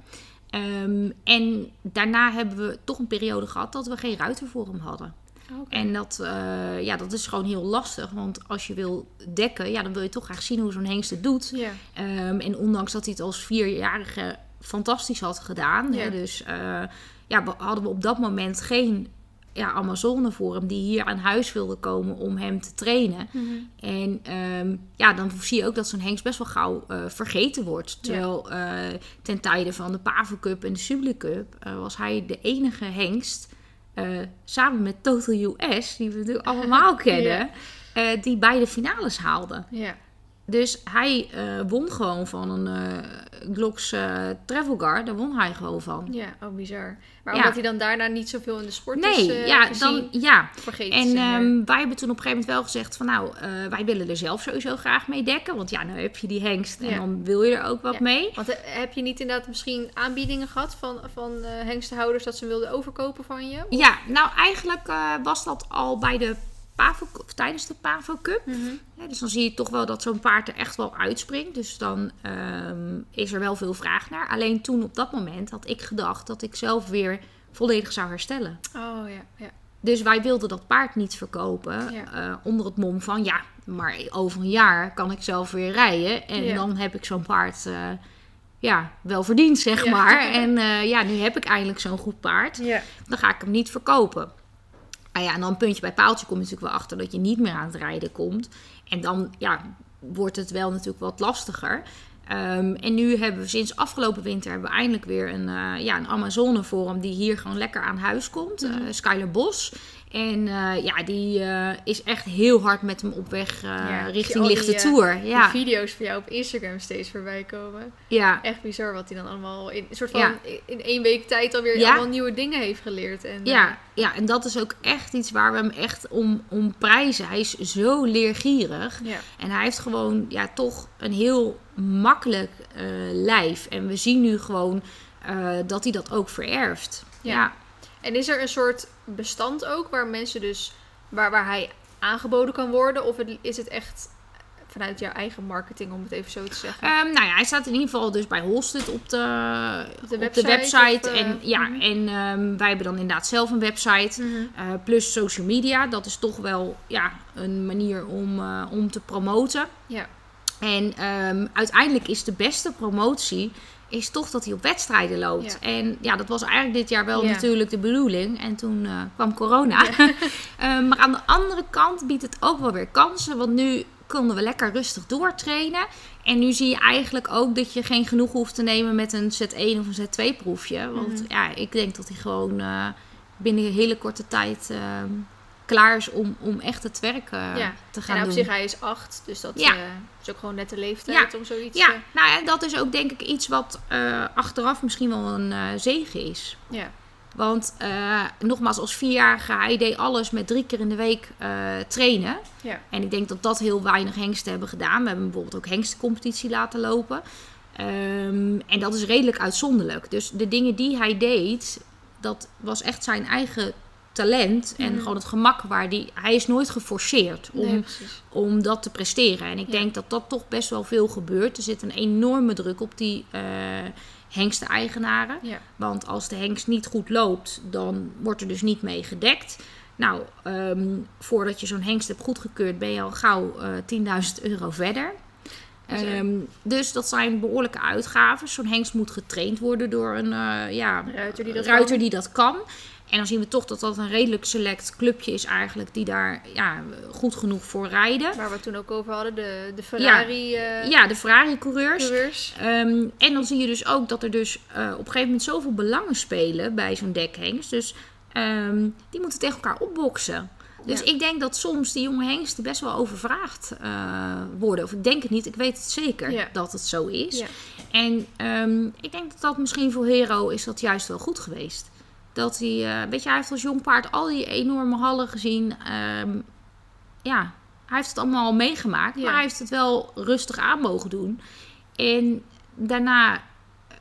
Ehm, en daarna hebben we toch een periode gehad dat we geen ruiter voor hem hadden. Oké. En dat, eh, ja, dat is gewoon heel lastig. Want als je wil dekken, ja, dan wil je toch graag zien hoe zo'n hengst het doet. Ehm, en ondanks dat hij het als vierjarige fantastisch had gedaan. Hè, dus eh, ja, hadden we op dat moment geen ja, Amazone voor hem die hier aan huis wilde komen om hem te trainen. Mhm. En ehm, ja, dan zie je ook dat zo'n hengst best wel gauw eh, vergeten wordt. Terwijl eh, ten tijde van de Pavo Cup en de Subli Cup eh, was hij de enige hengst, samen met Total US, die we natuurlijk allemaal kennen, die beide finales haalde. Ja. Dus hij eh, won gewoon van een eh Glocks eh Travelgar, daar won hij gewoon van. Ja, oh bizar. Maar Ja. omdat hij dan daarna niet zoveel in de sport Nee, is eh, ja, gezien, dan ja. vergeet En ehm, wij hebben toen op een gegeven moment wel gezegd van nou, wij willen er zelf sowieso graag mee dekken. Want ja, nou heb je die hengst en Ja. dan wil je er ook wat Ja. mee. Want heb je niet inderdaad misschien aanbiedingen gehad van, van hengstenhouders dat ze wilden overkopen van je? Ja, nou eigenlijk was dat al bij de Pavo, of tijdens de Pavo Cup. Mhm. Ja, dus dan zie je toch wel dat zo'n paard er echt wel uitspringt. Dus dan ehm, is er wel veel vraag naar. Alleen toen op dat moment had ik gedacht dat ik zelf weer volledig zou herstellen. Oh ja, ja. Dus wij wilden dat paard niet verkopen Ja. eh, onder het mom van ja, maar over een jaar kan ik zelf weer rijden. En Ja. dan heb ik zo'n paard eh, ja, wel verdiend, zeg maar. En eh, ja, nu heb ik eindelijk zo'n goed paard. Dan ga ik hem niet verkopen. Nou ja, en dan puntje bij paaltje kom je natuurlijk wel achter dat je niet meer aan het rijden komt. En dan ja, wordt het wel natuurlijk wat lastiger. Ehm, en nu hebben we sinds afgelopen winter hebben we eindelijk weer een, eh, ja, een Amazone forum die hier gewoon lekker aan huis komt. Eh, Skyler Bos. En eh, ja, die eh, is echt heel hard met hem op weg eh, Ja, richting die, Lichte Tour. Ja, Die video's van jou op Instagram steeds voorbij komen. ja. Echt bizar wat hij dan allemaal in een soort van Ja. in één week tijd alweer Ja. allemaal nieuwe dingen heeft geleerd. En, Ja, ja, en dat is ook echt iets waar we hem echt om, om prijzen. Hij is zo leergierig. En hij heeft gewoon ja, toch een heel makkelijk lijf. En we zien nu gewoon dat hij dat ook vererft. Ja. En is er een soort bestand ook waar mensen dus waar, waar hij aangeboden kan worden? Of het- is het echt vanuit jouw eigen marketing, om het even zo te zeggen? Ehm, nou ja, hij staat in ieder geval dus bij Holsted op de, Op de op website de website. of, eh, en ja, mhm. en ehm, wij hebben dan inderdaad zelf een website. Mhm. Eh, plus social media. Dat is toch wel ja, een manier om, eh, om te promoten. Ja. En ehm, uiteindelijk is de beste promotie is toch dat hij op wedstrijden loopt. Ja. En ja, dat was eigenlijk dit jaar wel Ja. natuurlijk de bedoeling. En toen eh, kwam corona. Ehm, maar aan de andere kant biedt het ook wel weer kansen. Want nu konden we lekker rustig doortrainen. En nu zie je eigenlijk ook dat je geen genoeg hoeft te nemen met een Z1 of een Z2 proefje. Want Mhm. ja, ik denk dat hij gewoon eh, binnen een hele korte tijd klaar is om, om echt het werk eh, Ja. te gaan En op doen. zich, hij is acht, dus dat Ja. eh, is ook gewoon net de leeftijd om zoiets... Ja, eh, nou ja, dat is ook denk ik iets wat achteraf misschien wel een zegen is. ja. Want nogmaals, als vierjarige, hij deed alles met drie keer in de week trainen. Ja. En ik denk dat dat heel weinig hengsten hebben gedaan. We hebben bijvoorbeeld ook hengstencompetitie laten lopen. Ehm, en dat is redelijk uitzonderlijk. Dus de dingen die hij deed, dat was echt zijn eigen talent. En Mhm. gewoon het gemak waar die... Hij is nooit geforceerd om Nee, om dat te presteren. En ik Ja. denk dat dat toch best wel veel gebeurt. Er zit een enorme druk op die eh hengsten-eigenaren. Ja. Want als de hengst niet goed loopt, dan wordt er dus niet mee gedekt. Nou, ehm, voordat je zo'n hengst hebt goedgekeurd, ben je al gauw eh 10.000 euro verder. Ehm, dus dat zijn behoorlijke uitgaven. Zo'n hengst moet getraind worden door een eh, ja, Een ruiter die dat ruiter die dat kan. En dan zien we toch dat dat een redelijk select clubje is eigenlijk... die daar ja, goed genoeg voor rijden. Waar we het toen ook over hadden, de, de Ferrari eh Ja, de Ferrari-coureurs. coureurs. Ehm, en dan zie je dus ook dat er dus eh, op een gegeven moment zoveel belangen spelen bij zo'n dekhengst. Dus ehm, die moeten tegen elkaar opboksen. Dus Ja. ik denk dat soms die jonge hengsten best wel overvraagd eh, worden. Of ik denk het niet, ik weet het zeker Ja. dat het zo is. Ja. En ehm, ik denk dat dat misschien voor Hero is dat juist wel goed geweest. Dat hij, eh, weet je, hij heeft als jong paard al die enorme hallen gezien. Ehm, ja, hij heeft het allemaal al meegemaakt. Ja. Maar hij heeft het wel rustig aan mogen doen. En daarna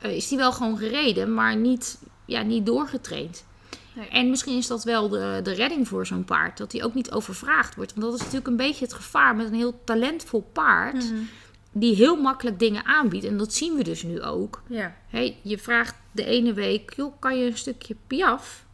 eh, is hij wel gewoon gereden, maar niet, ja, niet doorgetraind. Nee. En misschien is dat wel de, de redding voor zo'n paard. Dat hij ook niet overvraagd wordt. Want dat is natuurlijk een beetje het gevaar met een heel talentvol paard. Mhm. Die heel makkelijk dingen aanbiedt. En dat zien we dus nu ook. Ja. Hey, je vraagt de ene week, joh, kan je een stukje piaf?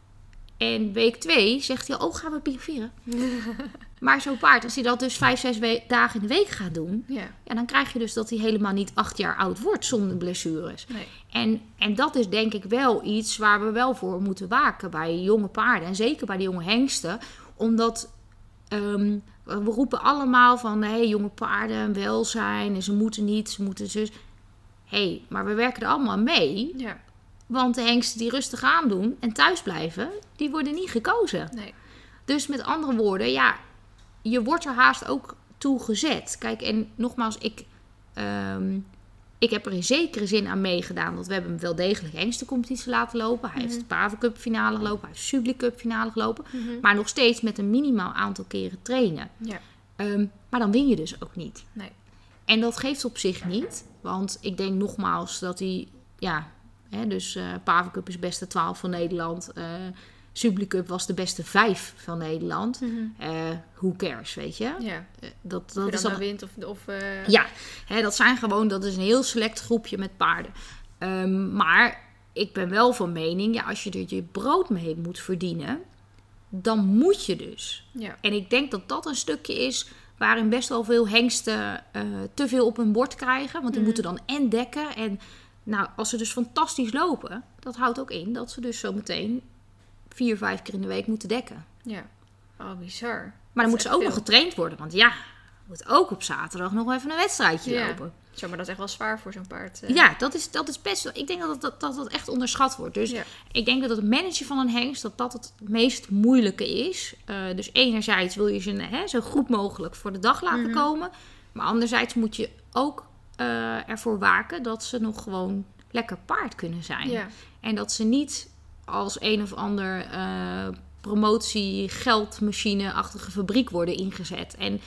En week twee zegt hij, oh, gaan we piaferen? maar zo'n paard, als hij dat dus vijf, zes dagen in de week gaat doen... Ja. Ja, dan krijg je dus dat hij helemaal niet acht jaar oud wordt zonder blessures. Nee. En, en dat is denk ik wel iets waar we wel voor moeten waken bij jonge paarden. En zeker bij de jonge hengsten. Omdat ehm, we roepen allemaal van hé, jonge paarden, welzijn. En ze moeten niet, ze moeten zus. Hé, hey, maar we werken er allemaal mee. Ja. Want de hengsten die rustig aandoen en thuis blijven, die worden niet gekozen. Nee. Dus met andere woorden, ja, je wordt er haast ook toe gezet. Kijk, en nogmaals, ik, ehm, ik heb er in zekere zin aan meegedaan. Want we hebben hem wel degelijk hengstencompetitie laten lopen. Hij heeft de Paven Cup finale gelopen, hij heeft de Subli Cup finale gelopen. Mhm. Maar nog steeds met een minimaal aantal keren trainen. Ja. Ehm, maar dan win je dus ook niet. Nee. En dat geeft op zich niet. Want ik denk nogmaals dat hij, ja, hè, dus eh Cup is beste 12 van Nederland. eh Subli Cup was de beste 5 van Nederland. Mhm. Eh who cares, weet je? Ja. Eh, dat, is dan al, nou wint of... of eh, ja, hè, dat zijn gewoon, dat is een heel select groepje met paarden. Ehm, maar ik ben wel van mening, ja, als je er je brood mee moet verdienen, dan moet je dus. Ja. En ik denk dat dat een stukje is waarin best wel veel hengsten eh, te veel op hun bord krijgen. Want die Mhm. moeten dan en dekken. En nou, als ze dus fantastisch lopen, dat houdt ook in dat ze dus zo meteen vier, vijf keer in de week moeten dekken. Ja. Oh, bizar. Maar dan moeten ze ook nog getraind worden. Want ja, moet ook op zaterdag nog even een wedstrijdje Ja. lopen. Zo, maar dat is echt wel zwaar voor zo'n paard. eh. Ja, dat is, dat is best wel. Ik denk dat dat, dat dat echt onderschat wordt. Dus Ja. ik denk dat het managen van een hengst dat dat het meest moeilijke is. Eh, dus enerzijds wil je ze hè, zo goed mogelijk voor de dag laten Mhm. komen. Maar anderzijds moet je ook eh, ervoor waken dat ze nog gewoon lekker paard kunnen zijn. Ja. En dat ze niet als een of ander eh, promotie geldmachine-achtige fabriek worden ingezet. En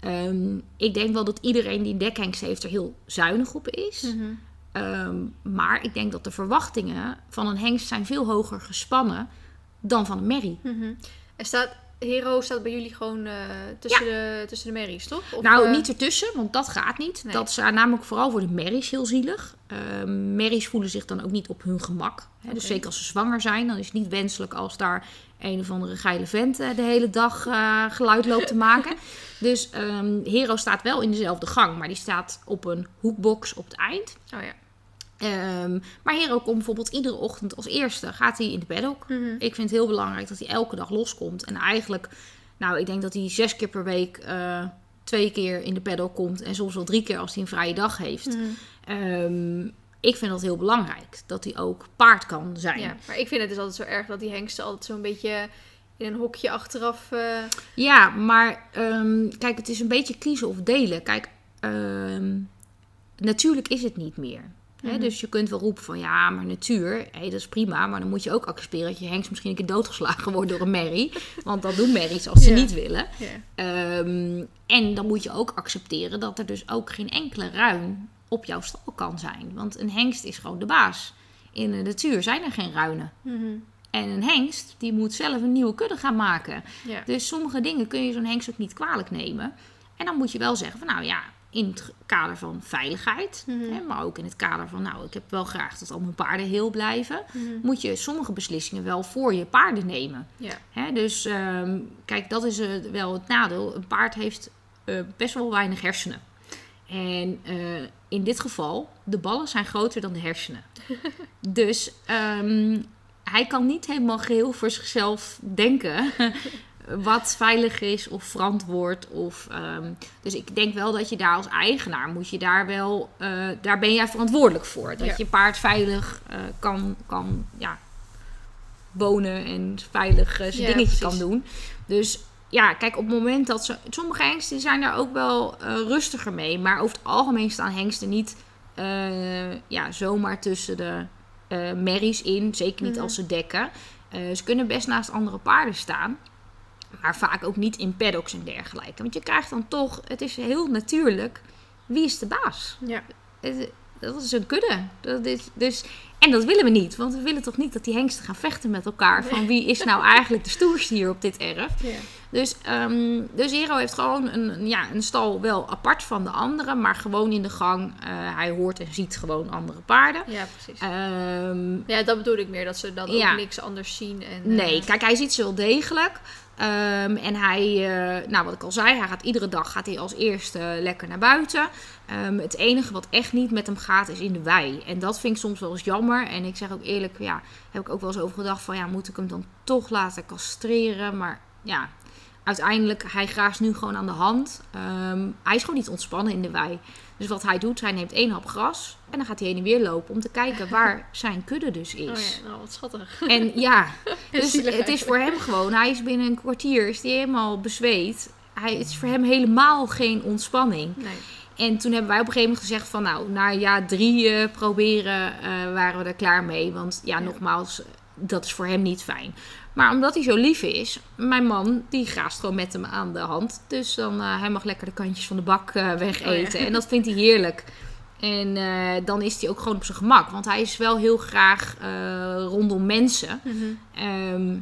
ehm, ik denk wel dat iedereen die dekhengst heeft er heel zuinig op is. Mhm. Ehm, maar ik denk dat de verwachtingen van een hengst zijn veel hoger gespannen dan van een merrie. Mhm. En staat... Hero staat bij jullie gewoon eh, tussen, de, tussen de merries, toch? Of, nou, eh, niet ertussen, want dat gaat niet. Nee. Dat is eh, namelijk vooral voor de merries heel zielig. Merries voelen zich dan ook niet op hun gemak. Hè? Dus zeker als ze zwanger zijn, dan is het niet wenselijk als daar een of andere geile vent de hele dag eh, geluid loopt te maken. dus ehm, Hero staat wel in dezelfde gang, maar die staat op een hoekbox op het eind. Oh ja. Ehm, maar Hero komt bijvoorbeeld iedere ochtend als eerste, gaat hij in de paddock. Mhm. Ik vind het heel belangrijk dat hij elke dag loskomt. En eigenlijk, nou, ik denk dat hij zes keer per week eh, twee keer in de paddock komt. En soms wel drie keer als hij een vrije dag heeft. Mhm. Ehm, ik vind dat heel belangrijk. Dat hij ook paard kan zijn. Ja, maar ik vind het dus altijd zo erg dat die hengsten altijd zo'n beetje in een hokje achteraf... eh, Ja, maar ehm, kijk, het is een beetje kiezen of delen. Kijk, natuurlijk is het niet meer. Mhm. Dus je kunt wel roepen van ja, maar natuur, hé, dat is prima. Maar dan moet je ook accepteren dat je hengst misschien een keer doodgeslagen wordt door een merrie. Want dat doen merries als ze niet willen. Ehm, en dan moet je ook accepteren dat er dus ook geen enkele ruin op jouw stal kan zijn. Want een hengst is gewoon de baas. In de natuur zijn er geen ruinen. Mhm. En een hengst, die moet zelf een nieuwe kudde gaan maken. Dus sommige dingen kun je zo'n hengst ook niet kwalijk nemen. En dan moet je wel zeggen van nou ja, in het kader van veiligheid, Mhm. hè, maar ook in het kader van nou, ik heb wel graag dat al mijn paarden heel blijven, Mhm. moet je sommige beslissingen wel voor je paarden nemen. Ja. Hè, dus ehm, kijk, dat is eh, wel het nadeel. Een paard heeft eh, best wel weinig hersenen. En eh, in dit geval, de ballen zijn groter dan de hersenen. dus ehm, hij kan niet helemaal geheel voor zichzelf denken wat veilig is of verantwoord. Of, ehm, dus ik denk wel dat je daar als eigenaar moet je daar wel, eh, daar ben jij verantwoordelijk voor. Dat Ja. je paard veilig eh, kan, kan ja, wonen en veilig eh, zijn Ja, precies. kan doen. Dus ja, kijk, op het moment dat ze. Sommige hengsten zijn daar ook wel rustiger mee. Maar over het algemeen staan hengsten niet ja, zomaar tussen de merries in. Zeker niet Mhm. als ze dekken. Ze kunnen best naast andere paarden staan. Maar vaak ook niet in paddocks en dergelijke. Want je krijgt dan toch, het is heel natuurlijk, wie is de baas? Ja. Dat is een kudde. Dat is, dus, en dat willen we niet. Want we willen toch niet dat die hengsten gaan vechten met elkaar. Van wie is nou eigenlijk de stoerste hier op dit erf. Ja. Dus, dus Hero heeft gewoon een, ja, een stal wel apart van de andere, maar gewoon in de gang. eh, hij hoort en ziet gewoon andere paarden. Ja, precies. Ehm, ja, dat bedoel ik meer. Dat ze dan ja. ook niks anders zien. En, eh, Nee, kijk, hij ziet ze wel degelijk. Ehm, en hij, eh, nou wat ik al zei, hij gaat iedere dag gaat hij als eerste lekker naar buiten. Ehm, het enige wat echt niet met hem gaat is in de wei. En dat vind ik soms wel eens jammer. En ik zeg ook eerlijk, ja, heb ik ook wel eens over gedacht van ja, moet ik hem dan toch laten castreren? Maar ja, uiteindelijk, hij graast nu gewoon aan de hand. Ehm, hij is gewoon niet ontspannen in de wei. Dus wat hij doet, hij neemt één hap gras en dan gaat hij heen en weer lopen om te kijken waar zijn kudde dus is. Oh ja, nou wat schattig. En ja, dus het is voor hem gewoon, hij is binnen een kwartier is hij helemaal bezweet. Hij, het is voor hem helemaal geen ontspanning. Nee. En toen hebben wij op een gegeven moment gezegd van nou, na ja drie eh, proberen eh, waren we er klaar mee. Want ja, Ja. nogmaals, dat is voor hem niet fijn. Maar omdat hij zo lief is, mijn man, die graast gewoon met hem aan de hand. Dus dan, eh, hij mag lekker de kantjes van de bak wegeten. Oh ja. En dat vindt hij heerlijk. En eh, dan is hij ook gewoon op zijn gemak. Want hij is wel heel graag eh, rondom mensen. Mhm. Ehm,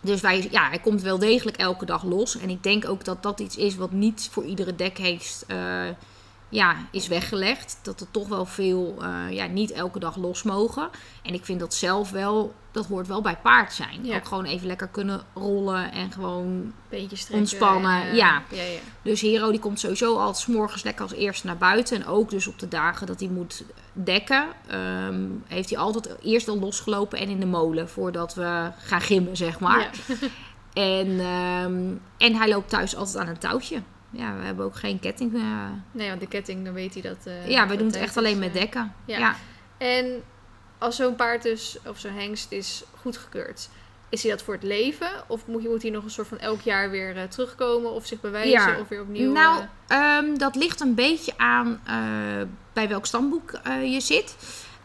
dus wij, ja, hij komt wel degelijk elke dag los. En ik denk ook dat dat iets is wat niet voor iedere dekheest eh, ja, is weggelegd. Dat er toch wel veel eh, ja, niet elke dag los mogen. En ik vind dat zelf wel, dat hoort wel bij paard zijn. Ja. Ook gewoon even lekker kunnen rollen en gewoon... Beetje. Ontspannen, en, eh, ja. ja, ja. Dus Hero die komt sowieso altijd 's morgens lekker als eerste naar buiten. En ook dus op de dagen dat hij moet dekken, ehm, heeft hij altijd eerst al losgelopen en in de molen. Voordat we gaan gimmen, zeg maar. En, ehm, en hij loopt thuis altijd aan een touwtje. Ja, we hebben ook geen ketting. eh. Nee, want de ketting, dan weet hij dat... eh, ja, we doen het echt is, alleen met eh, dekken. ja. Ja. En als zo'n paard dus, of zo'n hengst is goedgekeurd, is hij dat voor het leven? Of moet, moet hij nog een soort van elk jaar weer terugkomen of zich bewijzen Ja. of weer opnieuw? Nou, eh, ehm, dat ligt een beetje aan bij welk stamboek eh, je zit.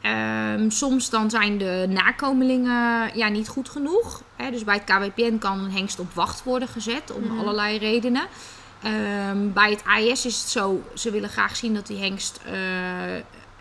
Ehm, soms dan zijn de nakomelingen ja, niet goed genoeg. Hè? Dus bij het KWPN kan een hengst op wacht worden gezet om Mhm. allerlei redenen. Ehm, bij het AIS is het zo, ze willen graag zien dat die hengst eh,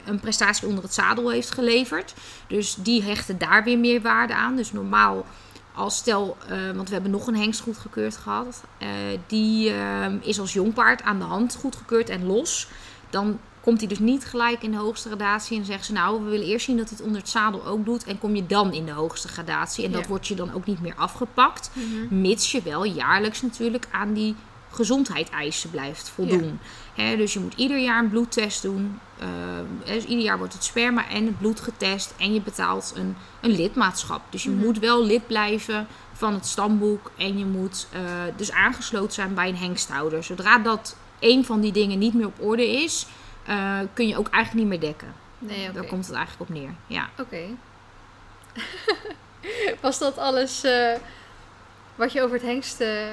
een prestatie onder het zadel heeft geleverd. Dus die hechten daar weer meer waarde aan. Dus normaal als stel, eh, want we hebben nog een hengst goedgekeurd gehad. eh, die ehm, is als jongpaard aan de hand goedgekeurd en los. Dan komt hij dus niet gelijk in de hoogste gradatie. En zeggen ze nou, we willen eerst zien dat hij het onder het zadel ook doet. En kom je dan in de hoogste gradatie. En dat wordt je dan ook niet meer afgepakt. mhm. Mits je wel jaarlijks natuurlijk aan die gezondheidseisen blijft voldoen. Dus je moet ieder jaar een bloedtest doen. Eh, dus ieder jaar wordt het sperma en het bloed getest. En je betaalt een, een lidmaatschap. Dus je Mhm. moet wel lid blijven van het stamboek. En je moet eh, dus aangesloten zijn bij een hengsthouder. Zodra dat een van die dingen niet meer op orde is, eh, kun je ook eigenlijk niet meer dekken. Nee. Daar komt het eigenlijk op neer. Ja. Oké. Was dat alles wat je over het hengst... eh,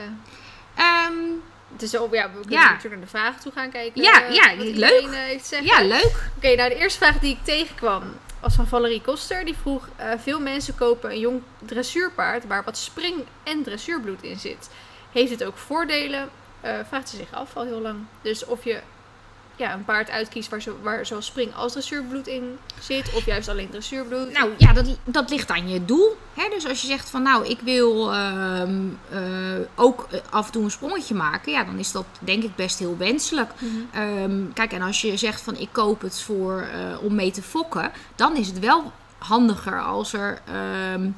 Is ook, ja, we kunnen Ja. natuurlijk naar de vragen toe gaan kijken. Ja, eh, ja, leuk. eh, heeft ja, leuk. Oké, nou de eerste vraag die ik tegenkwam was van Valerie Koster. Die vroeg, eh, veel mensen kopen een jong dressuurpaard waar wat spring- en dressuurbloed in zit. Heeft het ook voordelen? Vraagt ze zich af al heel lang. Dus of je ja, een paard uitkiest waar, zo, waar zowel spring als dressuurbloed in zit. Of juist alleen dressuurbloed. Nou ja, dat, dat ligt aan je doel. Hè? Dus als je zegt van nou, ik wil ehm, eh, ook eh, af en toe een sprongetje maken. Ja, dan is dat denk ik best heel wenselijk. Mhm. Ehm, kijk, en als je zegt van ik koop het voor, eh, om mee te fokken. Dan is het wel handiger als er... ehm,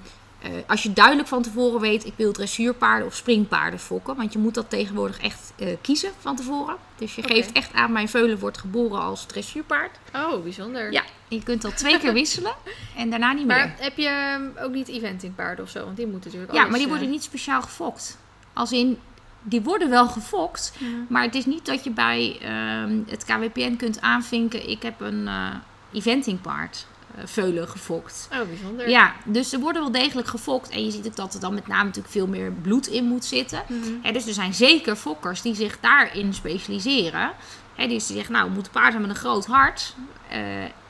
eh, als je duidelijk van tevoren weet, ik wil dressuurpaarden of springpaarden fokken. Want je moet dat tegenwoordig echt eh, kiezen van tevoren. Dus je geeft echt aan, mijn veulen wordt geboren als dressuurpaard. Oh, bijzonder. Ja, je kunt dat twee keer wisselen en daarna niet meer. Maar heb je ehm, ook niet eventingpaarden of zo? Want die moeten natuurlijk Ja, alles, maar die eh, worden niet speciaal gefokt. Als in, die worden wel gefokt. Maar het is niet dat je bij ehm, het KWPN kunt aanvinken... ik heb een eh eventingpaard eh, veulen gefokt. Oh, bijzonder. Ja, dus er worden wel degelijk gefokt. En je ziet ook dat er dan met name natuurlijk veel meer bloed in moet zitten. Hè, dus er zijn zeker fokkers die zich daarin specialiseren. Hè, die zeggen, nou, we moeten paard hebben met een groot hart. eh,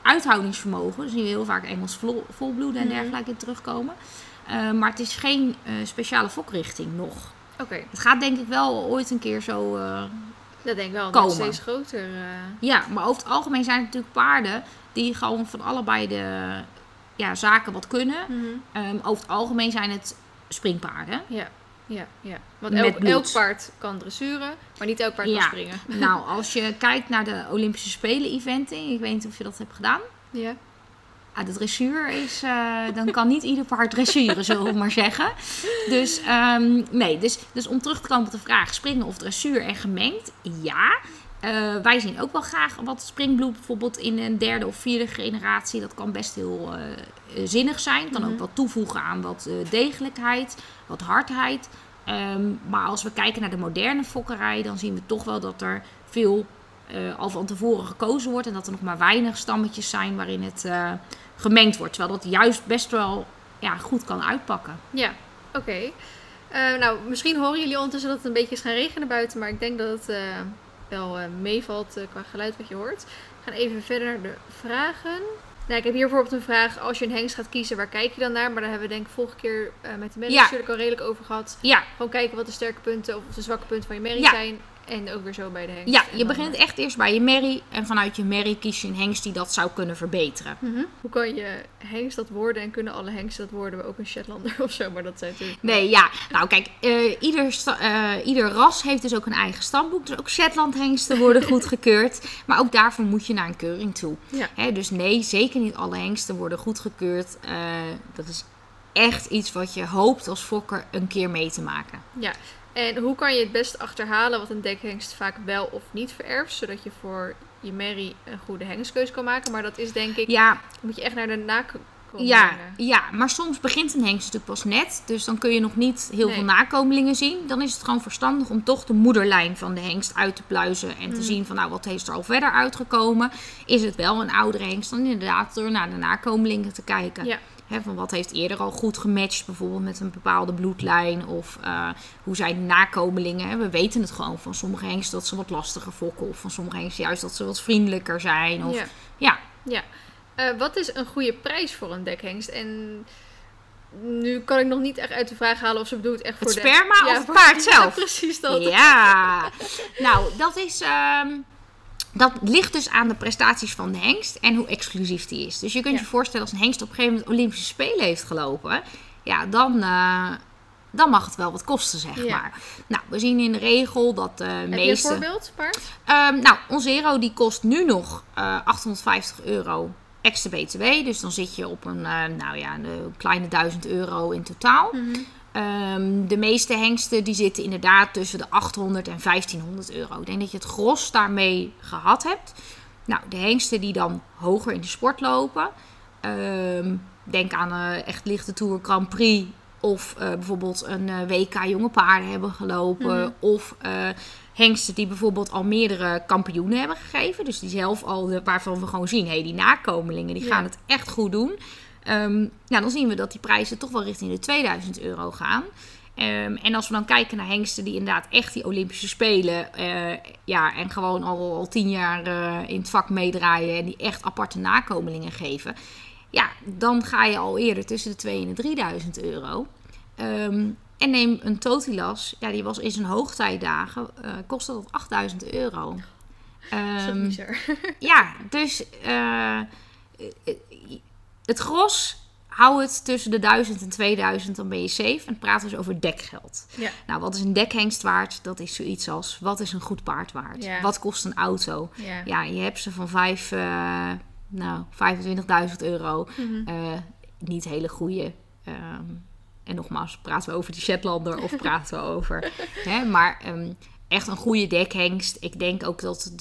uithoudingsvermogen. Dus die we heel vaak Engels vol, volbloeden en Mhm. dergelijke in terugkomen. Eh, maar het is geen eh, speciale fokrichting nog. Oké, Het gaat denk ik wel ooit een keer zo... dat denk ik wel. Dat steeds groter. eh, ja, maar over het algemeen zijn het natuurlijk paarden... die gewoon van allebei de ja, zaken wat kunnen. mhm. Ehm, over het algemeen zijn het springpaarden. Ja. Ja, ja. Want elk, paard kan dressuren, maar niet elk paard kan Ja. springen. Nou, als je kijkt naar de Olympische Spelen eventing, ik weet niet of je dat hebt gedaan. Ja. Ah, de dressuur is, eh, dan kan niet ieder paard dressuren, zullen we maar zeggen. Dus ehm, nee, dus, dus om terug te komen op de vraag, springen of dressuur en gemengd, ja. Eh, wij zien ook wel graag wat springbloed bijvoorbeeld in een derde of vierde generatie. Dat kan best heel eh, zinnig zijn. Kan ook wat toevoegen aan wat degelijkheid, wat hardheid. Ehm, maar als we kijken naar de moderne fokkerij, dan zien we toch wel dat er veel al van tevoren gekozen wordt. En dat er nog maar weinig stammetjes zijn waarin het gemengd wordt. Terwijl dat juist best wel ja, goed kan uitpakken. Ja, oké. Eh, nou, misschien horen jullie ondertussen dat het een beetje is gaan regenen buiten, maar ik denk dat het eh, wel eh, meevalt qua geluid wat je hoort. We gaan even verder naar de vragen. Nou, ik heb hier bijvoorbeeld een vraag. Als je een hengst gaat kiezen, waar kijk je dan naar? Maar daar hebben we denk ik vorige keer met de mensen Ja. natuurlijk al redelijk over gehad. Ja, Gewoon kijken wat de sterke punten of de zwakke punten van je merrie Ja. zijn. En ook weer zo bij de hengst. ja je begint echt eerst bij je merrie. En vanuit je merrie kies je een hengst die dat zou kunnen verbeteren. Mhm. Hoe kan je hengst dat worden en kunnen alle hengsten dat worden, maar ook een Shetlander of zo? Maar dat zijn natuurlijk... Nee, ja. Nou, kijk, eh, ieder, eh, ieder ras heeft dus ook een eigen stamboek. Dus ook Shetland hengsten worden goedgekeurd. Maar ook daarvoor moet je naar een keuring toe. Ja. Hè, dus nee, zeker niet alle hengsten worden goedgekeurd. Eh dat is echt iets wat je hoopt als fokker een keer mee te maken. Ja, en hoe kan je het best achterhalen wat een dekhengst vaak wel of niet vererft, zodat je voor je merrie een goede hengstkeus kan maken? Maar dat is denk ik, Ja, moet je echt naar de nakomelingen. Ja, ja, maar soms begint een hengst natuurlijk pas net. Dus dan kun je nog niet heel Nee. veel nakomelingen zien. Dan is het gewoon verstandig om toch de moederlijn van de hengst uit te pluizen. En te Mm. zien van nou, wat heeft er al verder uitgekomen. Is het wel een oudere hengst? Dan inderdaad door naar de nakomelingen te kijken. Ja. Van wat heeft eerder al goed gematcht, bijvoorbeeld met een bepaalde bloedlijn. Of eh, hoe zijn nakomelingen. We weten het gewoon van sommige hengsten dat ze wat lastiger fokken. Of van sommige hengsten juist dat ze wat vriendelijker zijn. Of, Ja. ja. ja. Eh, wat is een goede prijs voor een dekhengst? En nu kan ik nog niet echt uit de vraag halen of ze bedoelt echt voor Het de... sperma of het paard Ja, zelf? precies dat. Ja, nou, dat is. ehm, dat ligt dus aan de prestaties van de hengst en hoe exclusief die is. Dus je kunt Ja. je voorstellen als een hengst op een gegeven moment Olympische Spelen heeft gelopen. Ja, dan, eh, dan mag het wel wat kosten, zeg Ja. maar. Nou, we zien in de regel dat de Heb je een meeste... voorbeeld, paard? Ehm, nou, onze Zero die kost nu nog eh 850 euro extra BTW. Dus dan zit je op een, eh, nou ja, een kleine 1000 euro in totaal. Ehm, de meeste hengsten die zitten inderdaad tussen de 800 en 1500 euro. Ik denk dat je het gros daarmee gehad hebt. Nou, de hengsten die dan hoger in de sport lopen. ehm, denk aan eh, echt lichte Tour Grand Prix. Of eh, bijvoorbeeld een eh, WK jonge paarden hebben gelopen. Of eh, hengsten die bijvoorbeeld al meerdere kampioenen hebben gegeven. Dus die zelf al, waarvan we gewoon zien, hé, hey, die nakomelingen die Ja. gaan het echt goed doen. Ehm, nou, dan zien we dat die prijzen toch wel richting de 2000 euro gaan. Ehm, en als we dan kijken naar hengsten die inderdaad echt die Olympische Spelen... eh, ja, en gewoon al, al tien jaar eh, in het vak meedraaien... en die echt aparte nakomelingen geven... ja, dan ga je al eerder tussen de 2 en de 3000 euro. Ehm, en neem een Totilas, ja, die was in zijn hoogtijdagen... eh kostte dat 8000 euro. Dat is toch bizar. ja, dus het gros, hou het tussen de 1000 en 2000, dan ben je safe. En praten we dus over dekgeld. Ja. Nou, wat is een dekhengst waard? Dat is zoiets als, wat is een goed paard waard? Ja. Wat kost een auto? Ja. Ja, je hebt ze van vijf, eh, nou, 25.000 euro. Mhm. Eh, niet hele goede. ehm, en nogmaals, praten we over die Shetlander of praten we over... Hè, maar ehm, echt een goede dekhengst. Ik denk ook dat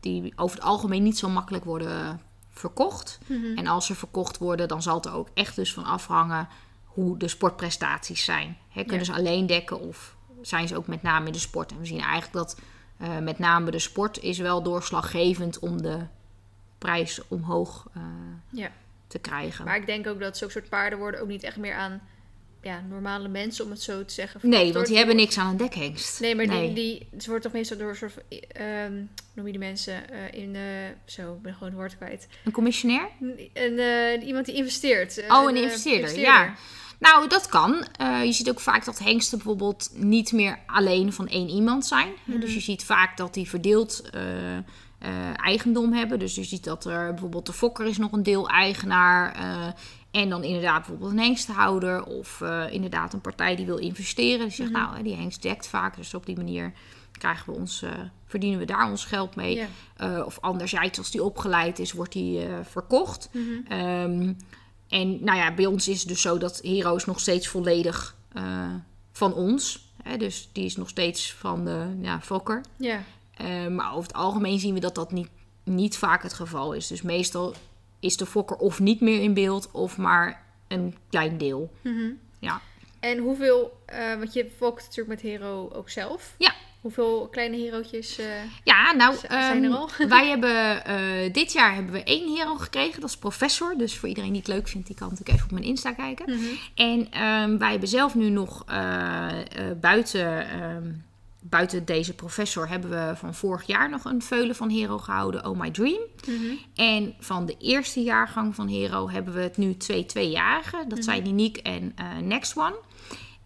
die over het algemeen niet zo makkelijk worden verkocht. Mhm. En als ze verkocht worden, dan zal het er ook echt dus van afhangen hoe de sportprestaties zijn. Hè, kunnen Ja. ze alleen dekken of zijn ze ook met name in de sport? En we zien eigenlijk dat eh, met name de sport is wel doorslaggevend om de prijs omhoog eh, Ja. te krijgen. Maar ik denk ook dat zulke soort paarden worden ook niet echt meer aan ja, normale mensen, om het zo te zeggen. nee, want die hebben niks aan een dekhengst. Nee, maar Die, die, ze wordt toch meestal door een soort hoe noem je die mensen eh, in, eh, zo, ik ben gewoon het woord kwijt. Een commissionair? Een, eh, iemand die investeert. Oh, een investeerder, ja. Nou, dat kan. Je ziet ook vaak dat hengsten bijvoorbeeld niet meer alleen van één iemand zijn. Mhm. Dus je ziet vaak dat die verdeeld eigendom hebben. Dus je ziet dat er bijvoorbeeld de fokker is nog een deel eigenaar. En dan inderdaad bijvoorbeeld een hengsthouder of eh, inderdaad een partij die wil investeren. Die zegt, nou, hè, die hengst dekt vaak. Dus op die manier krijgen we ons, eh, verdienen we daar ons geld mee. Ja. Eh, of anderzijds, als die opgeleid is, wordt die verkocht. Mhm. Ehm, en nou ja, bij ons is het dus zo dat Hero is nog steeds volledig van ons. Hè? Dus die is nog steeds van de ja, fokker. Ja. Maar over het algemeen zien we dat dat niet, niet vaak het geval is. Dus meestal is de fokker of niet meer in beeld of maar een klein deel. Mhm. Ja. En hoeveel, eh, want je fokt natuurlijk met Hero ook zelf. Ja. Hoeveel kleine herootjes? eh, Ja, nou, zijn er ehm, al? wij hebben eh, dit jaar hebben we één hero gekregen. Dat is professor. Dus voor iedereen die het leuk vindt, die kan natuurlijk even op mijn Insta kijken. mhm. En ehm, wij hebben zelf nu nog buiten, ehm, buiten deze professor hebben we van vorig jaar nog een veulen van Hero gehouden, Oh My Dream. Mhm. En van de eerste jaargang van Hero hebben we het nu twee tweejarigen. Dat zijn Unique en eh, Next One.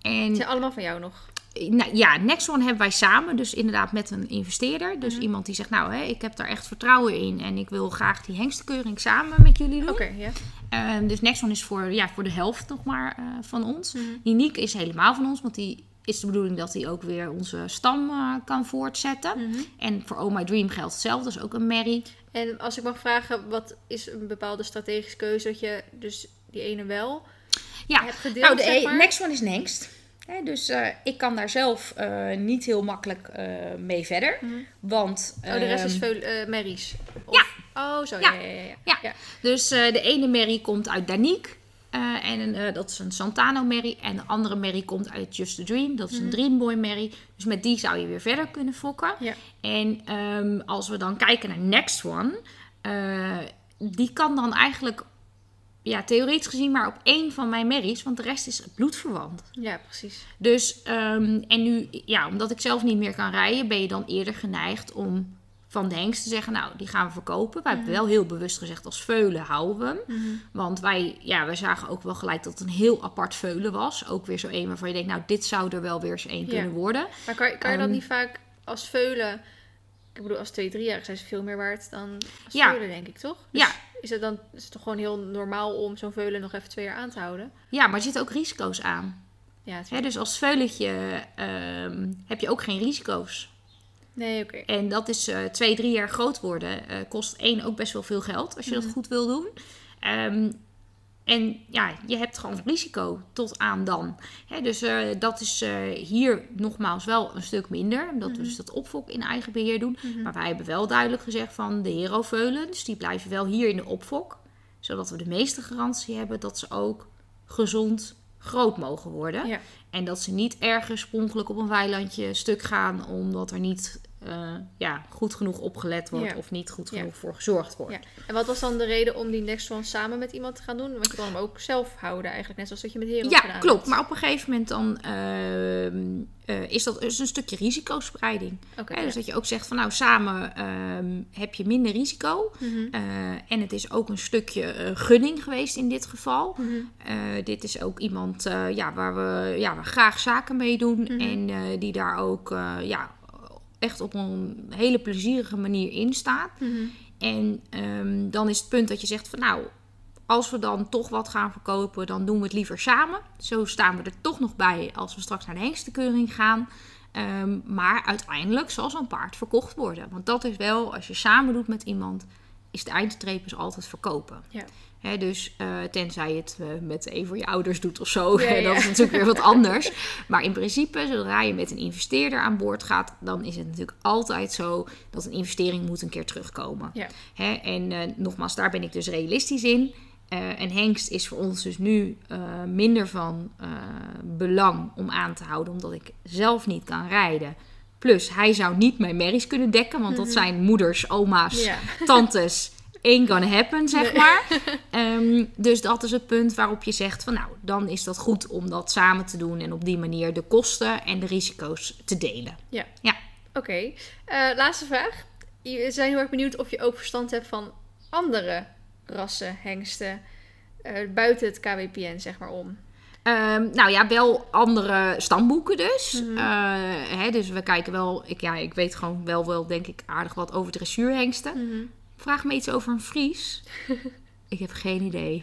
En zijn allemaal van jou nog. nou, ja, Next One hebben wij samen, dus inderdaad met een investeerder. Dus iemand die zegt, nou, hè, ik heb daar echt vertrouwen in en ik wil graag die hengstekeuring samen met jullie doen. Oké, ja. Ehm, dus Next One is voor, ja, voor de helft nog maar eh, van ons. Mhm. Unique is helemaal van ons, want die is de bedoeling dat hij ook weer onze stam eh, kan voortzetten. Mhm. En voor Oh My Dream geldt hetzelfde, dat is ook een merrie. En als ik mag vragen, wat is een bepaalde strategische keuze dat je dus die ene wel Ja, hebt gedeeld, nou, de zeg e- maar? Next One is Next. Hè, dus eh, ik kan daar zelf eh, niet heel makkelijk eh, mee verder. Mhm. Want Oh, de rest is ehm, veel eh Mary's. Of- Oh, zo. Ja, Ja. ja, ja. ja. Ja. ja. Dus eh, de ene merrie komt uit Danique. Eh, en eh, dat is een Santano merrie. En de andere merrie komt uit Just a Dream. Dat is een Dreamboy merrie. Dus met die zou je weer verder kunnen fokken. Ja. En ehm, als we dan kijken naar Next One. eh, die kan dan eigenlijk, ja, theoretisch gezien maar op één van mijn merries. Want de rest is bloedverwant. Ja, precies. Dus, ehm, en nu, ja, omdat ik zelf niet meer kan rijden, ben je dan eerder geneigd om van de hengst te zeggen, nou, die gaan we verkopen. Wij hebben wel heel bewust gezegd, als veulen houden we hem. Mhm. Want wij, ja, wij zagen ook wel gelijk dat het een heel apart veulen was. Ook weer zo één waarvan je denkt, nou, dit zou er wel weer eens één Ja. kunnen worden. Maar kan, kan je dan Ehm, niet vaak als veulen... Ik bedoel, als twee, drie jaar zijn ze veel meer waard dan als Ja. veulen, denk ik, toch? Dus Ja. Is het dan is het toch gewoon heel normaal om zo'n veulen nog even twee jaar aan te houden? Ja, maar er zitten ook risico's aan. Ja, dus als veulentje ehm, heb je ook geen risico's. Nee, oké. En dat is eh, twee, drie jaar groot worden. eh, kost één ook best wel veel geld als je dat goed wil doen. Ehm, en ja, je hebt gewoon risico tot aan dan. Hè, dus eh, dat is hier nogmaals wel een stuk minder. Omdat we dus dat opfok in eigen beheer doen. Maar wij hebben wel duidelijk gezegd van de heroveulens. Die blijven wel hier in de opfok. Zodat we de meeste garantie hebben dat ze ook gezond groot mogen worden. Ja. En dat ze niet ergens spronkelijk op een weilandje stuk gaan. Omdat er niet eh, ja, goed genoeg opgelet wordt. Ja. Of niet goed Ja. genoeg voor gezorgd wordt. Ja. En wat was dan de reden om die Next One samen met iemand te gaan doen? Want je kan hem ook zelf houden eigenlijk, net zoals dat je met Hero Ja, gedaan klopt. hebt. Maar op een gegeven moment dan ehm, eh, is dat is een stukje risicospreiding. Hè, ja. Dus dat je ook zegt van nou, samen ehm, heb je minder risico. Mhm. Eh, en het is ook een stukje gunning geweest in dit geval. Mhm. Dit is ook iemand ja, waar, we, ja, waar graag zaken mee doen. Mhm. En die daar ook ja, echt op een hele plezierige manier in staat. Mhm. En ehm, dan is het punt dat je zegt van nou, als we dan toch wat gaan verkopen, dan doen we het liever samen. Zo staan we er toch nog bij als we straks naar de hengstekeuring gaan. Ehm, maar uiteindelijk zal zo'n paard verkocht worden. Want dat is wel, als je samen doet met iemand, is de eindstreep is altijd verkopen. Ja. Dus eh, tenzij je het eh, met een van je ouders doet of zo, Ja, dat is natuurlijk weer wat anders. Maar in principe, zodra je met een investeerder aan boord gaat, dan is het natuurlijk altijd zo dat een investering moet een keer terugkomen. Ja. En eh, nogmaals, daar ben ik dus realistisch in. En hengst is voor ons dus nu minder van belang om aan te houden, omdat ik zelf niet kan rijden. Plus, hij zou niet mijn merries kunnen dekken, want dat zijn moeders, oma's, Mhm. Tantes. Ain't gonna happen, zeg Nee. maar. Ehm, dus dat is het punt waarop je zegt van nou, dan is dat goed om dat samen te doen en op die manier de kosten en de risico's te delen. Oké, Eh, laatste vraag. We zijn heel erg benieuwd of je ook verstand hebt van andere rassen, hengsten, eh, buiten het KWPN, zeg maar om. Ehm, nou ja, wel andere stamboeken dus. Mhm. Eh, hè, dus we kijken wel, ik, ja, ik weet gewoon wel, wel denk ik aardig wat over dressuurhengsten. Mhm. Vraag me iets over een Fries. ik heb geen idee.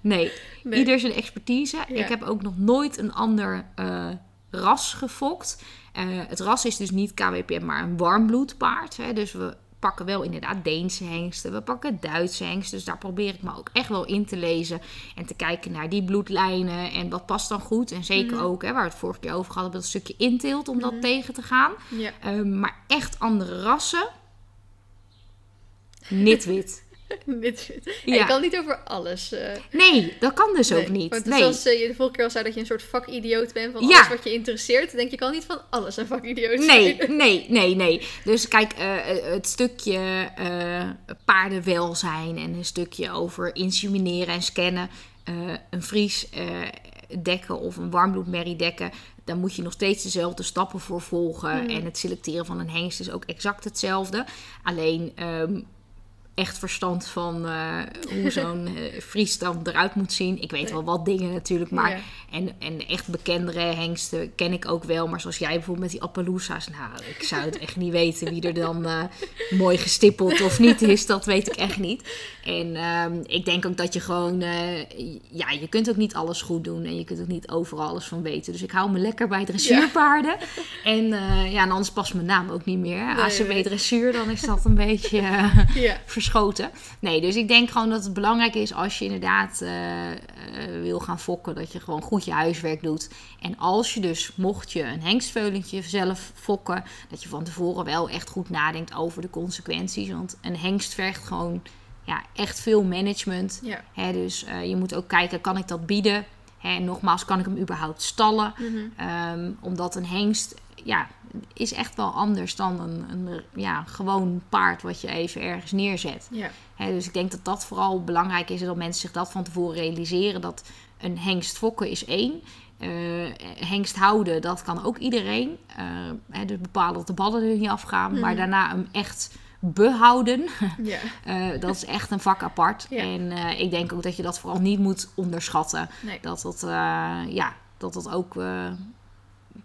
nee. Nee. ieder zijn expertise. Ja. Ik heb ook nog nooit een ander eh, ras gefokt. Eh, het ras is dus niet KWPM, maar een warmbloedpaard. Hè? Dus we pakken wel inderdaad Deense hengsten, we pakken Duitse hengsten. Dus daar probeer ik me ook echt wel in te lezen en te kijken naar die bloedlijnen en wat past dan goed. En zeker Mhm. ook, hè, waar we het vorige keer over hadden, dat stukje inteelt om dat tegen te gaan. Ja. Ehm, maar echt andere rassen, nitwit. Ja. Je kan niet over alles. eh, Nee, dat kan dus nee. ook niet. Want nee. zoals eh, je de vorige keer al zei dat je een soort vakidioot bent van Ja. alles wat je interesseert. denk je kan niet van alles een vakidioot Nee, zijn. nee, nee, nee. Dus kijk, eh, het stukje paardenwelzijn en een stukje over insemineren en scannen. een vries eh, dekken of een warmbloedmerrie dekken. Daar moet je nog steeds dezelfde stappen voor volgen. Hmm. En het selecteren van een hengst is ook exact hetzelfde. Alleen ehm, echt verstand van eh, hoe zo'n eh vries dan eruit moet zien. Ik weet Nee. wel wat dingen natuurlijk, maar Ja. en, en echt bekendere hengsten ken ik ook wel. Maar zoals jij bijvoorbeeld met die Appaloosa's. Nou, ik zou het echt niet weten wie er dan eh, mooi gestippeld of niet is. Dat weet ik echt niet. En ehm, ik denk ook dat je gewoon... ja, je kunt ook niet alles goed doen. En je kunt ook niet overal alles van weten. Dus ik hou me lekker bij dressuurpaarden. En eh, ja, en anders past mijn naam ook niet meer. Nee, ACW nee. dressuur, dan is dat een beetje... Ja. verschoten. Nee, dus ik denk gewoon dat het belangrijk is als je inderdaad eh, eh, wil gaan fokken, dat je gewoon goed je huiswerk doet. En als je dus, mocht je een hengstveulentje zelf fokken, dat je van tevoren wel echt goed nadenkt over de consequenties. Want een hengst vergt gewoon ja, echt veel management. Ja. Hè, dus eh, je moet ook kijken, kan ik dat bieden? Hè, en nogmaals, kan ik hem überhaupt stallen? Mhm. Ehm, omdat een hengst ja, is echt wel anders dan een, een ja, gewoon paard wat je even ergens neerzet. Dus ik denk dat dat vooral belangrijk is dat mensen zich dat van tevoren realiseren. Dat een hengst fokken is één. Eh, hengst houden, dat kan ook iedereen. Eh, hè, dus bepalen dat de ballen er niet afgaan. Maar Mhm. daarna hem echt behouden, Ja. eh, dat is echt een vak apart. Ja. En eh, ik denk ook dat je dat vooral niet moet onderschatten. Nee. Dat dat, eh, ja, dat, dat ook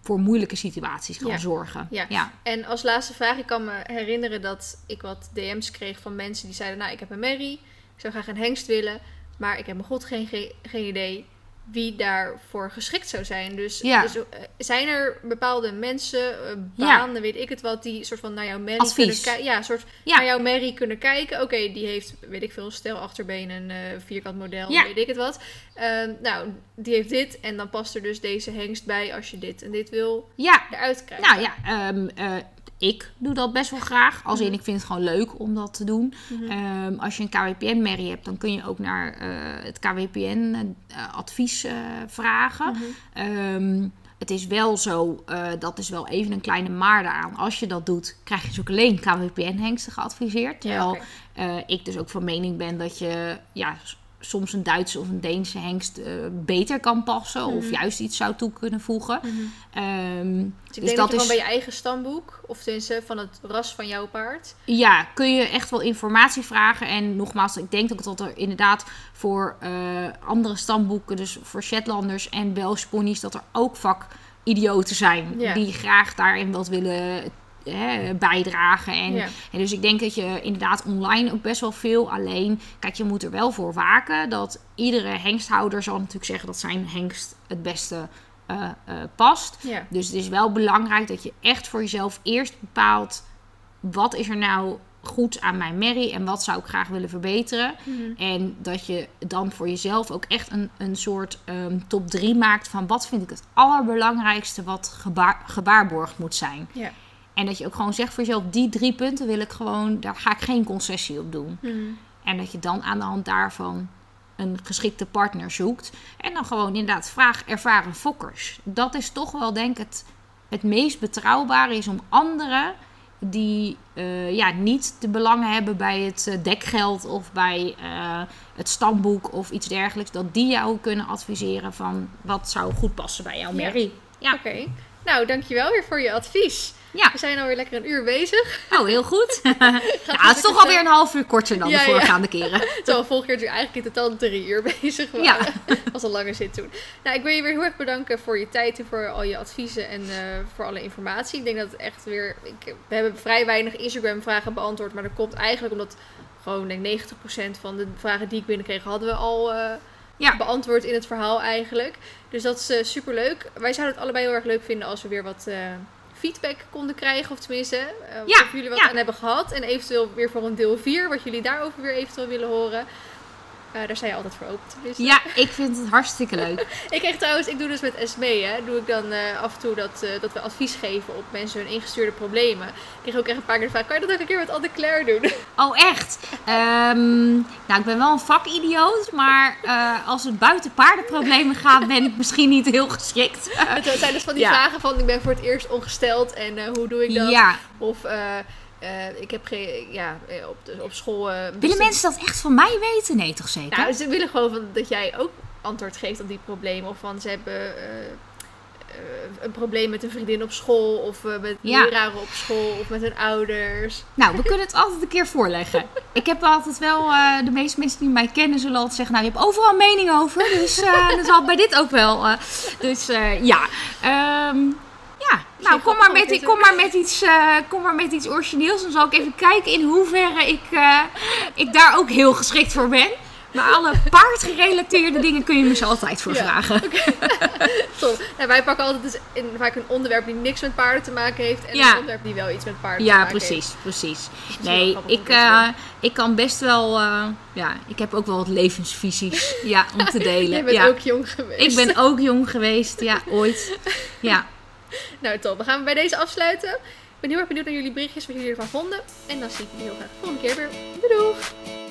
voor moeilijke situaties kan Ja. zorgen. Ja. ja. En als laatste vraag, ik kan me herinneren dat ik wat DM's kreeg van mensen die zeiden, nou ik heb een merrie, ik zou graag een hengst willen, maar ik heb mijn god geen, ge- geen idee wie daarvoor geschikt zou zijn. Dus, Ja. dus, eh, zijn er bepaalde mensen, eh, Ja. banen, weet ik het wat, die soort van naar jouw merrie kunnen kijken? Ja, soort Ja. naar jouw merrie kunnen kijken. Oké, die heeft, weet ik veel, stel achterbenen, een eh, vierkant model, weet ik het wat. Eh, nou, die heeft dit en dan past er dus deze hengst bij als je dit en dit wil ja, eruit krijgen. Nou ja, ehm, eh, ik doe dat best wel graag. Als in, ik vind het gewoon leuk om dat te doen. Mhm. Ehm, als je een KWPN-merrie hebt, dan kun je ook naar eh, het KWPN-advies eh, vragen. Mhm. Ehm, het is wel zo, eh, dat is wel even een kleine maar aan. Als je dat doet, krijg je dus ook alleen KWPN-hengsten geadviseerd. Terwijl eh, ik dus ook van mening ben dat je ja, soms een Duitse of een Deense hengst eh, beter kan passen. Of Mhm. juist iets zou toe kunnen voegen. Ehm, Dus ik Dus denk dat, dat je gewoon is- bij je eigen stamboek, of tenminste van het ras van jouw paard. Ja, kun je echt wel informatie vragen. En nogmaals, ik denk ook dat er inderdaad voor eh, andere stamboeken, dus voor Shetlanders en Belgische ponies, dat er ook vakidioten zijn Ja. die graag daarin wat willen hè, bijdragen. En, Ja. en dus ik denk dat je inderdaad online ook best wel veel alleen. Kijk, je moet er wel voor waken dat iedere hengsthouder zal natuurlijk zeggen dat zijn hengst het beste eh, eh, past. Ja. Dus het is wel belangrijk dat je echt voor jezelf eerst bepaalt wat is er nou goed aan mijn merrie en wat zou ik graag willen verbeteren. Mhm. En dat je dan voor jezelf ook echt een, een soort ehm, top 3 maakt van wat vind ik het allerbelangrijkste wat gebaar, gebaarborgd moet zijn. Ja. En dat je ook gewoon zegt voor jezelf, die drie punten wil ik gewoon, daar ga ik geen concessie op doen. Mhm. En dat je dan aan de hand daarvan een geschikte partner zoekt. En dan gewoon inderdaad vraag ervaren fokkers. Dat is toch wel denk ik het, het meest betrouwbare is om anderen die eh, ja, niet de belangen hebben bij het eh, dekgeld of bij eh, het stamboek of iets dergelijks, dat die jou kunnen adviseren van wat zou goed passen bij jouw Ja. merrie. Ja. Oké. Nou, dankjewel weer voor je advies. Ja, We zijn alweer lekker een uur bezig. oh heel goed. ja, het is toch alweer een half uur korter dan Ja, de ja. voorgaande keren. Terwijl vorige keer natuurlijk eigenlijk in totaal drie uur bezig waren. Ja. was een lange zit toen. Nou, ik wil je weer heel erg bedanken voor je tijd en voor al je adviezen en eh, voor alle informatie. Ik denk dat het echt weer... Ik, we hebben vrij weinig Instagram vragen beantwoord, maar dat komt eigenlijk omdat gewoon denk ik 90% van de vragen die ik binnenkreeg hadden we al... eh, Ja. beantwoord in het verhaal eigenlijk. Dus dat is eh, super leuk. Wij zouden het allebei heel erg leuk vinden als we weer wat feedback konden krijgen. Of tenminste, Ja, of jullie wat ja. aan hebben gehad. En eventueel weer voor een deel 4, wat jullie daarover weer eventueel willen horen. Eh, daar sta je altijd voor open tenminste. Ja, ik vind het hartstikke leuk. Ik kreeg trouwens, ik doe dus met SME, hè, doe ik dan eh, af en toe dat, eh, dat we advies geven op mensen hun ingestuurde problemen. Ik kreeg ook echt een paar keer de vraag, kan je dat ook een keer met Anne-Claire doen? Oh, echt? Ehm, nou, ik ben wel een vakidioot, maar als het buiten paardenproblemen gaat, ben ik misschien niet heel geschikt. Het zijn dus van die Ja. vragen van, ik ben voor het eerst ongesteld en hoe doe ik dat? ja, Of eh, eh, ik heb geen, ja, eh, op, de, op school... eh, willen best- mensen dat echt van mij weten? Nee, toch zeker? Nou, ze willen gewoon van, dat jij ook antwoord geeft op die problemen. Of van, ze hebben... eh, eh, een probleem met een vriendin op school, of eh, met Ja. leraren op school, of met hun ouders. Nou, we kunnen het altijd een keer voorleggen. Ik heb altijd wel, eh, de meeste mensen die mij kennen zullen altijd zeggen, nou je hebt overal mening over. Dus eh, dat zal bij dit ook wel. eh. dus eh, ja, Ehm, ja. Nou, kom maar, met, kom, maar met iets, eh, kom maar met iets origineels. Dan zal ik even kijken in hoeverre ik, eh, ik daar ook heel geschikt voor ben. Maar alle paardgerelateerde dingen kun je me zo altijd voor Ja. vragen. Top. Nou, wij pakken altijd dus in, vaak een onderwerp die niks met paarden te maken heeft. En Ja. een onderwerp die wel iets met paarden te Ja, maken precies, precies. heeft. Dat is wel Nee, ik, eh, ik kan best wel, ja, ik heb ook wel wat levensvisies ja, om te delen. Jij bent ja. ook jong geweest. Ik ben ook jong geweest, ja, ooit. Ja, Nou, top. Dan gaan we bij deze afsluiten. Ik ben heel erg benieuwd naar jullie berichtjes, wat jullie ervan vonden. En dan zie ik jullie heel graag de volgende keer weer. Doei doeg!